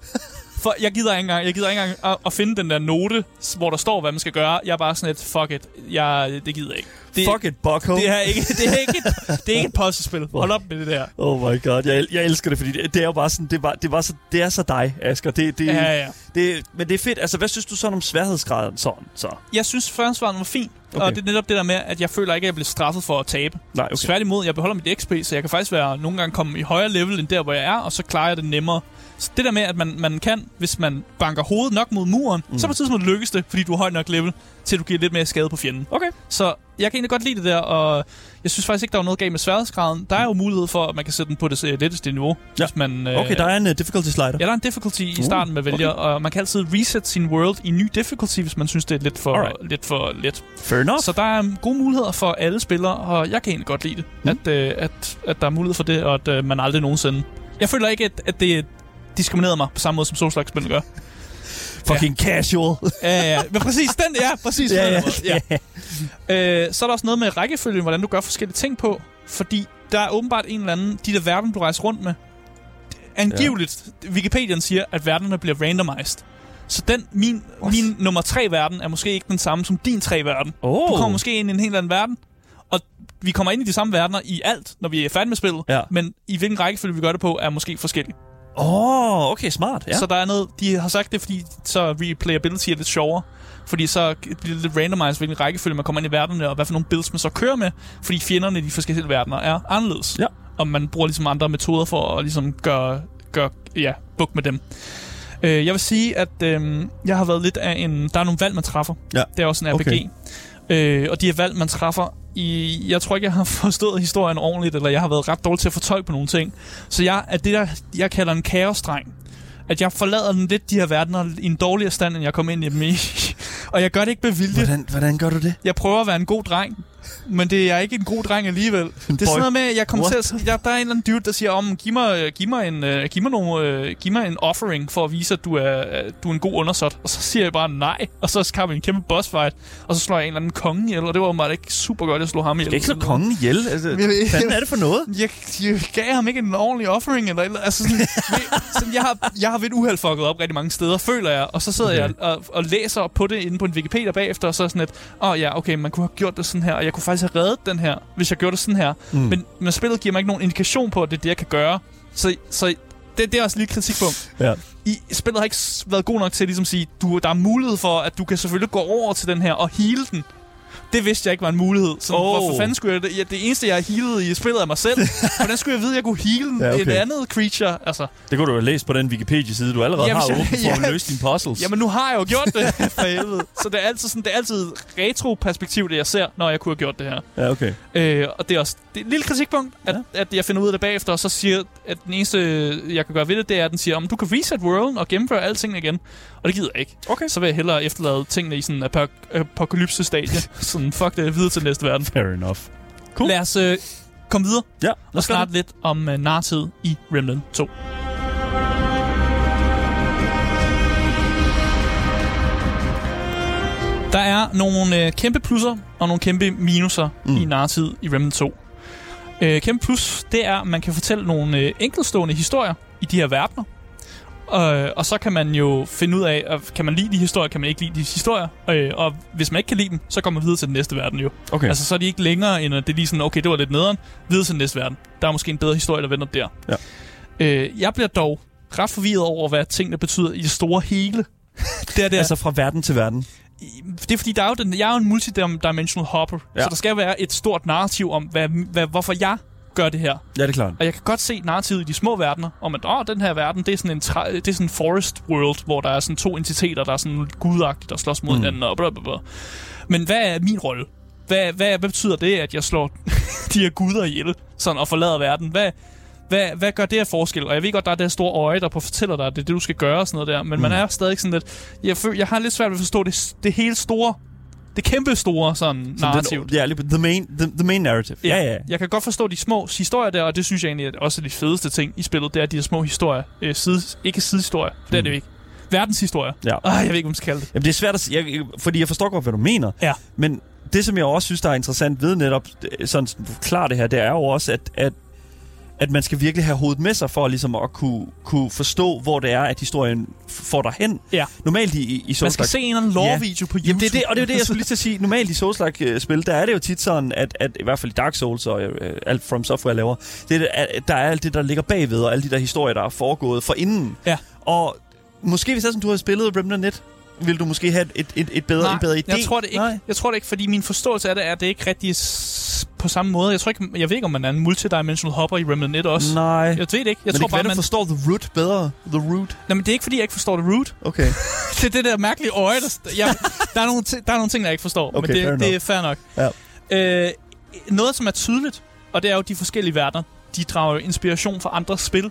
For jeg gider ikke engang, jeg gider ikke engang at, at finde den der note, hvor der står, hvad man skal gøre. Jeg er bare sådan et, fuck it, jeg, det gider jeg ikke. Det, Fuck it, Bucko. det er ikke, [LAUGHS] det er ikke, et, det er ikke et puzzlespil. Hold op med det der. Oh my god, jeg, jeg elsker det, fordi det, det er jo bare sådan, det, var, det, var så, det er så dig, Asger. Det, det, Ja, ja. det, men det er fedt. Altså, hvad synes du sådan om sværhedsgraden sådan? Så? Jeg synes, førstesvaren var fin. Okay. Okay. Og det er netop det der med, at jeg føler ikke, at jeg bliver straffet for at tabe. Nej, Okay. Tværtimod, jeg beholder mit XP, så jeg kan faktisk være nogle gange komme i højere level end der, hvor jeg er, og så klarer jeg det nemmere. Så det der med, at man, man kan, hvis man banker hovedet nok mod muren, mm. så på et tidspunkt lykkes det, fordi du har højt nok level, til du giver lidt mere skade på fjenden. Okay. Så jeg kan egentlig godt lide det der, og jeg synes faktisk ikke, der var noget galt med sværhedsgraden. Der er jo mulighed for, at man kan sætte den på det øh, letteste niveau, Ja. hvis man... øh, Okay, der er en uh, difficulty slider. Ja, der er en difficulty i Uh, starten, man vælger, okay. og man kan altid reset sin world i ny difficulty, hvis man synes, det er lidt for, Alright. lidt for let. Fair enough. Så der er um, gode muligheder for alle spillere, og jeg kan egentlig godt lide det, mm. at, øh, at, at der er mulighed for det, og at øh, man aldrig nogensinde... Jeg føler ikke, at, at det diskriminerer mig på samme måde, som Souls spil gør. Fucking casual. Ja, ja, men præcis den, ja, præcis ja, ja, måde, ja. Øh, så er der også noget med rækkefølgen, hvordan du gør forskellige ting på. Fordi der er åbenbart en eller anden, de der verden, du rejser rundt med. Angiveligt, ja. Wikipedian siger, at verdenerne bliver randomized. Så den, min, min nummer tre verden er måske ikke den samme som din tre verden. Oh. Du kommer måske ind i en helt anden verden, og vi kommer ind i de samme verdener i alt, når vi er færdige med spillet. Ja. Men i hvilken rækkefølge vi gør det på, er måske forskelligt. Åh, oh, okay, smart. Ja. Så der er noget, de har sagt det, fordi så replayability er lidt sjovere. Fordi så bliver det lidt randomized, hvilken rækkefølge man kommer ind i verdenerne, og hvad for nogle builds man så kører med. Fordi fjenderne i de forskellige verdener er anderledes. Ja. Og man bruger ligesom andre metoder for at ligesom gøre, gøre ja, buk med dem. Øh, jeg vil sige, at øh, jeg har været lidt af en... Der er nogle valg, man træffer. Ja. Det er også en RPG. Okay. Øh, og de her valg, man træffer i... Jeg tror ikke, jeg har [LAUGHS] forstået historien ordentligt, eller jeg har været ret dårlig til at fortolke på nogle ting. Så jeg er det, der jeg kalder en kaosdreng. At jeg forlader den lidt, de her verdener, i en dårligere stand, end jeg kom ind i dem i. [LAUGHS] og jeg gør det ikke med vilje. Hvordan, hvordan gør du det? Jeg prøver at være en god dreng, men det er ikke en god dreng alligevel. Det er sådan noget med, at jeg kommer til at, jeg, der er en eller anden dude, der siger, om, giv mig, giv mig, en, uh, giv mig, nogle, uh, giv mig en offering for at vise, at du er, uh, du er en god undersåt. Og så siger jeg bare nej, og så har vi en kæmpe boss fight, og så slår jeg en eller anden konge ihjel, og det var meget ikke super godt, at jeg slog ham ihjel. Det er ikke så kongen ihjel. Altså, Jeg hvad er det for noget? Jeg, jeg gav ham ikke en ordentlig offering, eller, eller altså sådan, [LAUGHS] ved, sådan, jeg, har, jeg har ved et uheld fucket op rigtig mange steder, føler jeg, og så sidder Okay. jeg og, og læser på det inde på en Wikipedia bagefter, og så sådan lidt, åh oh, ja, okay, man kunne have gjort det sådan her, og jeg kunne faktisk have reddet den her, hvis jeg gjorde det sådan her. Mm. Men, men spillet giver mig ikke nogen indikation på, at det er det, jeg kan gøre. Så, så det, det er også lige et kritikpunkt. Ja. I, spillet har ikke været god nok til at ligesom sige, du, der er mulighed for, at du kan selvfølgelig gå over til den her og heal den. Det vidste jeg ikke var en mulighed. Så Oh. hvorfor fanden skulle jeg det? Ja, det eneste, jeg healet i spillet er mig selv. [LAUGHS] Hvordan skulle jeg vide, at jeg kunne heal Ja, okay. et andet creature? Altså, Det kunne du jo have læst på den Wikipedia-side, du allerede Jamen, har åbent for [LAUGHS] at ja. løse dine puzzles. jamen, nu har jeg jo gjort det [LAUGHS] for helvede. Så det er altid, sådan, det er altid retro-perspektiv, det jeg ser, når jeg kunne have gjort det her. Ja, okay. Øh, og det er også det er et lille kritikpunkt, at, ja. at jeg finder ud af det bagefter, og så siger, at den eneste, jeg kan gøre ved det, det er, at den siger, om du kan reset worlden og gennemføre alle tingene igen. Og det gider jeg ikke. Okay. Så vil jeg hellere efterlade tingene i sådan en apok- apokalypse-stadie. sådan, fuck det, videre til næste verden. Fair enough. Cool. Lad os øh, komme videre Ja, og snakke lidt om øh, nartid i Remnant 2. Der er nogle øh, kæmpe plusser og nogle kæmpe minuser Mm. i nartid i Remnant 2. Øh, kæmpe plus, det er, at man kan fortælle nogle øh, enkeltstående historier i de her verdener. Øh, og så kan man jo finde ud af, kan man lide de historier, kan man ikke lide de historier. Øh, og hvis man ikke kan lide dem, så kommer man videre til den næste verden jo. Okay. Altså, så er de ikke længere, end at det er lige sådan, okay, det var lidt nederen, videre til den næste verden. Der er måske en bedre historie, der venter der. Ja. Øh, jeg bliver dog ret forvirret over, hvad tingene betyder i det store hele. [LAUGHS] det er det, Altså fra verden til verden. det er fordi, der er jo den, jeg er jo en multidimensional hopper, ja. så der skal være et stort narrativ om, hvad, hvad, hvorfor jeg gør det her. Ja, det er klart. Og jeg kan godt se narrativet i de små verdener, om at åh, den her verden, det er sådan en, tra- det er sådan en forest world, hvor der er sådan to entiteter, der er sådan gudagtigt, der slås mod Mm. mm. hinanden og bla, bla, bla. Men hvad er min rolle? Hvad, hvad, hvad betyder det, at jeg slår [LAUGHS] de her guder ihjel sådan, og forlader verden? Hvad, hvad, hvad gør det af forskel? Og jeg ved godt, der er det her store øje, der på fortæller dig, at det er det, du skal gøre og sådan noget der. Men mm. man er stadig sådan lidt... Jeg, føl, jeg har lidt svært ved at forstå det, det hele store... Det kæmpe store sådan, Så narrativ. Den, ja, lige- the main, the, the main narrative. Ja, ja. Jeg kan godt forstå de små historier der, og det synes jeg egentlig er også de fedeste ting i spillet, det er de her små historier. Øh, side, ikke sidehistorier, for det er det jo ikke. Verdenshistorie. Ja. Ej, jeg ved ikke, hvad man skal kalde det. Jamen, det er svært at jeg, fordi jeg forstår godt, hvad du mener. Ja. Men det, som jeg også synes, der er interessant ved netop, øh, sådan som forklarer det her, det er jo også, at, at, at man skal virkelig have hovedet med sig for ligesom at kunne, kunne forstå, hvor det er, at historien får dig hen. Ja. Normalt i, i Man Souls skal se en eller anden lore-video på YouTube. Jamen, det er det, og det er det, jeg skulle lige til at sige. Normalt i Souls-like-spil, der er det jo tit sådan, at, at i hvert fald i Dark Souls og øh, alt From Software laver, det er, at der er alt det, der ligger bagved, og alle de der historier, der er foregået for inden. Ja. Og måske hvis det er sådan, du har spillet Remnant Net, vil du måske have et, et, et bedre, Nej, en bedre idé. jeg tror det ikke. Nej. Jeg tror det ikke, fordi min forståelse af det er, at det ikke rigtig på samme måde. Jeg tror ikke, jeg ved ikke, om man er en multidimensional hopper i Remnant 1 også. Nej. Jeg ved det ikke. Jeg men tror det bare, være, man... forstår The Root bedre. The Root. Nej, men det er ikke, fordi jeg ikke forstår det root. Okay. [LAUGHS] det er det der mærkelige øje, der... Jeg, der, er nogle der er nogle ting, jeg ikke forstår. Okay, men det, det er fair nok. Ja. Øh, noget, som er tydeligt, og det er jo de forskellige verdener, de drager jo inspiration fra andre spil,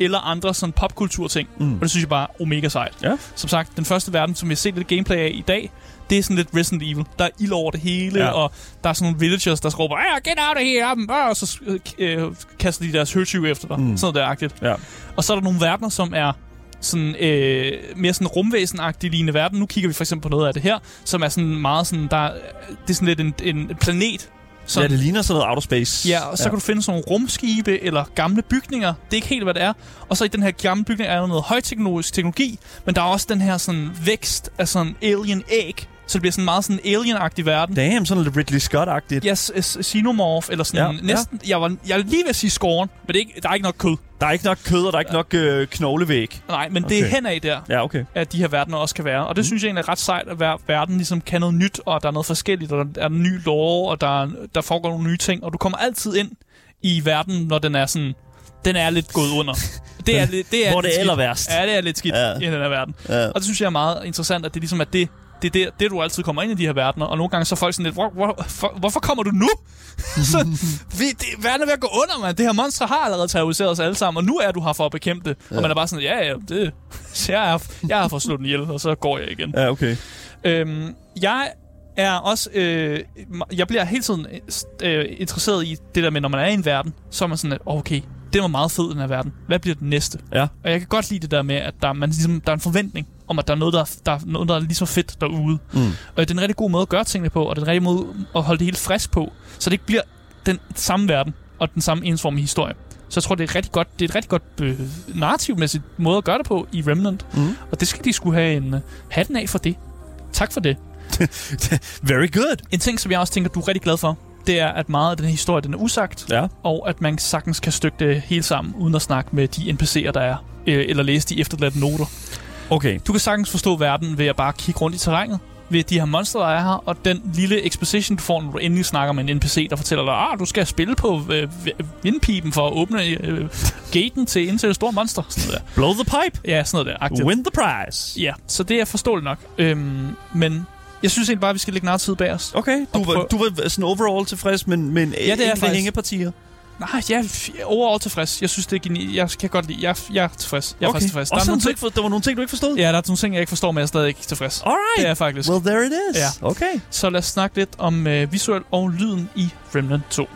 eller andre sådan popkultur-ting. Mm. Og det synes jeg bare er omega sejt. Ja. Som sagt, den første verden, som vi har set lidt gameplay af i dag, det er sådan lidt Resident Evil. Der er ild over det hele, Ja. og der er sådan nogle villagers, der råber, get out of here, og så øh, kaster de deres hørtyve efter dig. Mm. Sådan noget der-agtigt. Ja. Og så er der nogle verdener, som er sådan øh, mere sådan rumvæsenagtige lignende verden. Nu kigger vi for eksempel på noget af det her, som er sådan meget sådan, der, det er sådan lidt en, en planet. Så ja, det ligner sådan noget outer space. Ja, og så ja. kan du finde sådan nogle rumskibe eller gamle bygninger. Det er ikke helt, hvad det er. Og så i den her gamle bygning er der noget højteknologisk teknologi, men der er også den her sådan vækst af sådan alien æg. Så det bliver sådan meget sådan alien-agtig verden. Damn, sådan lidt Ridley Scott-agtigt. Ja, s- s- xenomorph, eller sådan Ja, ja, næsten... Jeg, var, jeg er lige ved at sige scorn, men det er ikke, der er ikke nok kød. Der er ikke nok kød, og der er ikke nok øh, knoglevæg. Nej, men okay. det er henad der, Ja, okay. at de her verdener også kan være. Og det Mm. synes jeg egentlig er ret sejt, at hver verden ligesom kan noget nyt, og der er noget forskelligt, og der er en ny lore, og der, er, der foregår nogle nye ting. Og du kommer altid ind i verden, når den er sådan... Den er lidt gået under. Det er, [LAUGHS] det er Hvor det er skidt. allerværst. Ja, det er lidt skidt Ja. ja. i den her verden. Ja. Og det synes jeg er meget interessant, at det ligesom er det, det, er det, det du altid kommer ind i de her verdener. Og nogle gange så er folk sådan lidt, hvor, hvor, for, hvorfor kommer du nu? [LAUGHS] så, vi, det, verden er ved at gå under, mand. Det her monster har allerede terroriseret os alle sammen, og nu er du her for at bekæmpe det. Ja. Og man er bare sådan, ja, ja, det, jeg er, jeg er for at slå den ihjel, og så går jeg igen. Ja, okay. Øhm, jeg er også... Øh, jeg bliver hele tiden øh, interesseret i det der med, når man er i en verden, så er man sådan, at okay, det var meget fed, den her verden. Hvad bliver den næste? Ja. Og jeg kan godt lide det der med, at der, man, ligesom, der er en forventning om, at der er noget, der, er- der, er noget, der er lige så fedt derude. Mm. Og det er en rigtig god måde at gøre tingene på, og det er en rigtig måde at holde det helt frisk på, så det ikke bliver den samme verden og den samme ensformige historie. Så jeg tror, det er, rigtig godt, det er et rigtig godt øh, narrativmæssigt måde at gøre det på i Remnant. Mm. Og det skal de skulle have en øh, hatten af for det. Tak for det. [LAUGHS] Very good. En ting, som jeg også tænker, du er rigtig glad for, det er, at meget af den her historie, den er usagt, Ja. og at man sagtens kan stykke det hele sammen, uden at snakke med de NPC'er, der er, øh, eller læse de efterladte noter. Okay. Du kan sagtens forstå verden ved at bare kigge rundt i terrænet, ved de her monster, der er her, og den lille exposition, du får, når du endelig snakker med en NPC, der fortæller dig, ah, du skal spille på øh, vindpipen for at åbne øh, gaten til ind til et stort monster. Sådan der. Blow the pipe. Ja, sådan noget der. Agtigt. Win the prize. Ja, så det er forståeligt nok. Øhm, men jeg synes egentlig bare, at vi skal lægge noget tid bag os. Okay, du var, du var sådan overall tilfreds, men, men det er enkelte hængepartier. Nej, jeg er overall tilfreds. Jeg synes, det er genialt. Jeg kan godt lide. Jeg, jeg er tilfreds. Jeg er faktisk tilfreds. Der Og er, nogle ting, for, der var nogle ting, du ikke forstod? ja, der er nogle ting, jeg ikke forstår, men jeg er stadig ikke tilfreds. Alright. Det er jeg faktisk. Well, there it is. Ja. Okay. Så lad os snakke lidt om øh, visuel og lyden i Remnant 2.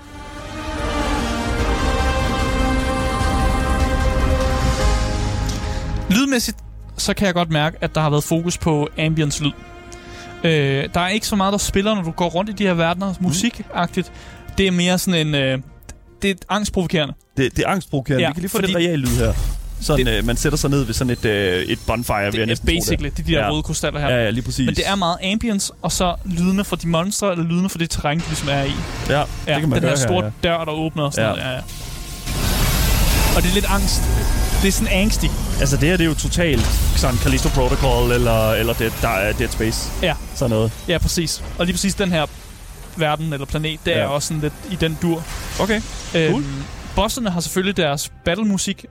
Lydmæssigt, så kan jeg godt mærke, at der har været fokus på ambience lyd. Øh, der er ikke så meget, der spiller, når du går rundt i de her verdener, musikagtigt. Det er mere sådan en... Øh, det er angstprovokerende. Det, det er angstprovokerende. Ja, Ja, vi kan lige få fordi- lidt real lyd her. Sådan, Det- øh, man sætter sig ned ved sådan et, øh, et bonfire, vil jeg Det næsten basically, det er de der Ja. røde krystaller her. Ja, ja, lige præcis. Men det er meget ambience, og så lydene fra de monstre, eller lydene fra det terræn, de ligesom er i. Ja, Ja, det kan man den her store her, dør, der åbner og sådan Ja. noget. Ja, ja. Og det er lidt angst. Det er sådan angstig. Altså, det her det er jo totalt sådan Callisto Protocol eller, eller Dead, der er Dead Space. Ja. Sådan noget. Ja, præcis. Og lige præcis den her verden eller planet, det er Ja. også sådan lidt i den dur. Okay. Øhm, bosserne har selvfølgelig deres battlemusik,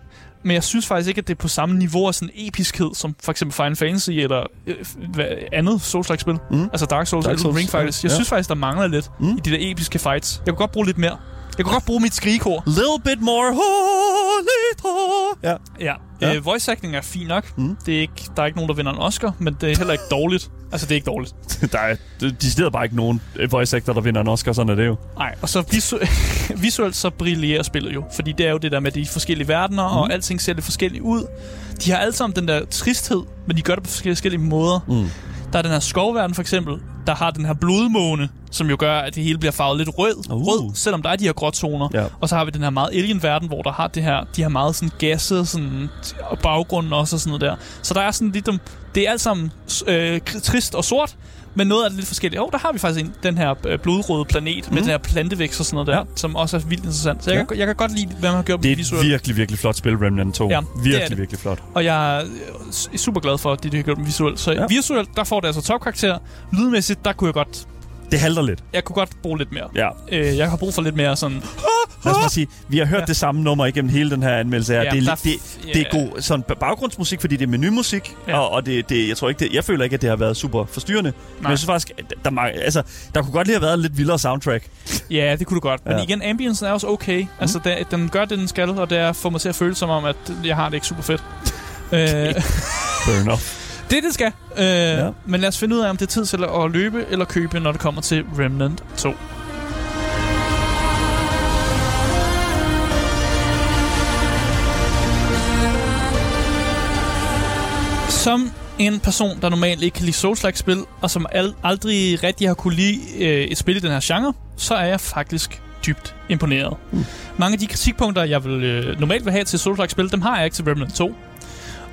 men jeg synes faktisk ikke, at det er på samme niveau af sådan episkhed, som for eksempel Final Fantasy eller øh, hvad, andet Souls-like-spil. Mm. Altså Dark Souls Dark eller Souls, Ring Fighters. Jeg ja. synes faktisk, der mangler lidt Mm. i de der episke fights. Jeg kunne godt bruge lidt mere. Jeg kunne godt bruge mit skrigekor. Little bit more holy. Ja. Ja. Ja. Øh, voice acting er fint nok. Mm. Det er ikke, der er ikke nogen, der vinder en Oscar, men det er heller ikke dårligt. Altså, det er ikke dårligt. [LAUGHS] der er de steder bare ikke nogen øh, voice actor, der vinder en Oscar. Sådan er det jo. Nej, og så visu- [LAUGHS] visuelt så brillerer spillet jo. Fordi det er jo det der med de forskellige verdener, mm. og alting ser lidt forskelligt ud. De har alle sammen den der tristhed, men de gør det på forskellige, forskellige måder. Mm. Der er den her skovverden for eksempel, der har den her blodmåne, som jo gør, at det hele bliver farvet lidt rød, Uh. rød selvom der er de her gråzoner. Ja. Og så har vi den her meget alien-verden, hvor der har det her, de her meget sådan gasset sådan, og baggrunden også og sådan noget der. Så der er sådan lidt om, det er alt sammen øh, trist og sort, men noget er lidt forskelligt. Jo, der har vi faktisk en, den her øh, blodrøde planet mm. med Mhm. den her plantevækst og sådan noget der, Ja. som også er vildt interessant. Så jeg, Ja. kan, jeg kan godt lide, hvad man har gjort Det med er visuelt. et virkelig, virkelig flot spil, Remnant 2. Ja, det er virkelig, det. virkelig flot. Og jeg er øh, super glad for, at det, de har gjort med visuelt. Så ja. visuelt, der får det altså topkarakter. Lydmæssigt, der kunne jeg godt, Det halter lidt. jeg kunne godt bruge lidt mere. Ja. Øh, jeg har brug for lidt mere sådan... Lad os bare sige, vi har hørt ja. Det samme nummer igennem hele den her anmeldelse her. Ja, det, er, li- det, det er god sådan baggrundsmusik, fordi det er menumusik, ja. Og, og det, det, jeg tror ikke, det, jeg føler ikke, at det har været super forstyrrende. Men Nej. jeg synes faktisk, der, der, altså, der kunne godt lige have været lidt vildere soundtrack. Ja, det kunne du godt. Men Ja. igen, ambience er også okay. Mm. Altså, den, den gør det, den skal, og det er får mig til at føle som om, at jeg har det ikke super fedt. øh, Fair enough. Det, det skal. Øh, Ja. Men lad os finde ud af, om det er tid til at løbe eller købe, når det kommer til Remnant 2. Som en person, der normalt ikke kan lide Souls-like-spil, og som al- aldrig rigtig har kunne lide øh, et spil i den her genre, så er jeg faktisk dybt imponeret. Mm. Mange af de kritikpunkter, jeg vil, øh, normalt vil have til Souls-like-spil, dem har jeg ikke til Remnant 2.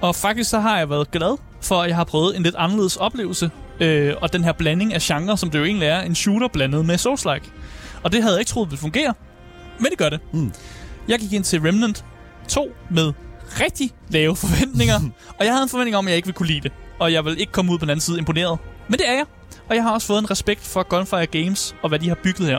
Og faktisk så har jeg været glad for, at jeg har prøvet en lidt anderledes oplevelse, øh, og den her blanding af genre, som det jo egentlig er, en shooter blandet med Souls-like. Og det havde jeg ikke troet ville fungere, men det gør det. Mm. Jeg gik ind til Remnant 2 med rigtig lave forventninger, [LAUGHS] og jeg havde en forventning om, at jeg ikke ville kunne lide det. Og jeg vil ikke komme ud på den anden side imponeret. Men det er jeg. Og jeg har også fået en respekt for Gunfire Games og hvad de har bygget her.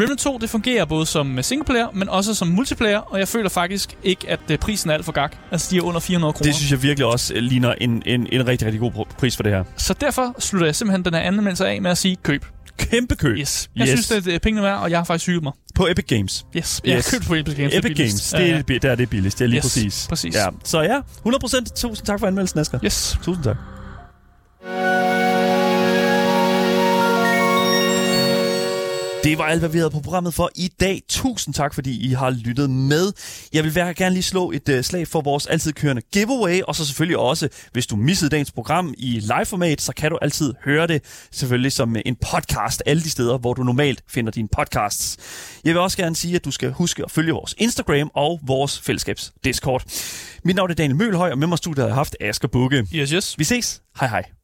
Remnant 2 det fungerer både som singleplayer, men også som multiplayer, og jeg føler faktisk ikke, at øh, prisen er alt for gak. Altså, de er under 400 kroner. Det synes jeg virkelig også øh, ligner en, en, en rigtig, rigtig god pr- pris for det her. Så derfor slutter jeg simpelthen den her anmeldelse af med at sige køb. Kæmpe køb. Yes. Jeg Yes. synes, det er pengene værd, og jeg har faktisk hygget mig. På Epic Games. Yes. Jeg Yes. har købt på Epic Games. Epic Games, det er, det, der er det billigste. Det er lige Yes, præcis. præcis. Ja. Så ja, 100% tusind tak for anmeldelsen, Asger. Yes. Tusind tak. Det var alt, hvad vi havde på programmet for i dag. Tusind tak, fordi I har lyttet med. Jeg vil være gerne lige slå et uh, slag for vores altid kørende giveaway, og så selvfølgelig også, hvis du missede dagens program i live-format, så kan du altid høre det selvfølgelig som en podcast alle de steder, hvor du normalt finder dine podcasts. Jeg vil også gerne sige, at du skal huske at følge vores Instagram og vores fællesskabs Discord. Mit navn er Daniel Mølhøj, og med mig studiet har jeg haft Asger Bukke. Yes, yes. Vi ses. Hej hej.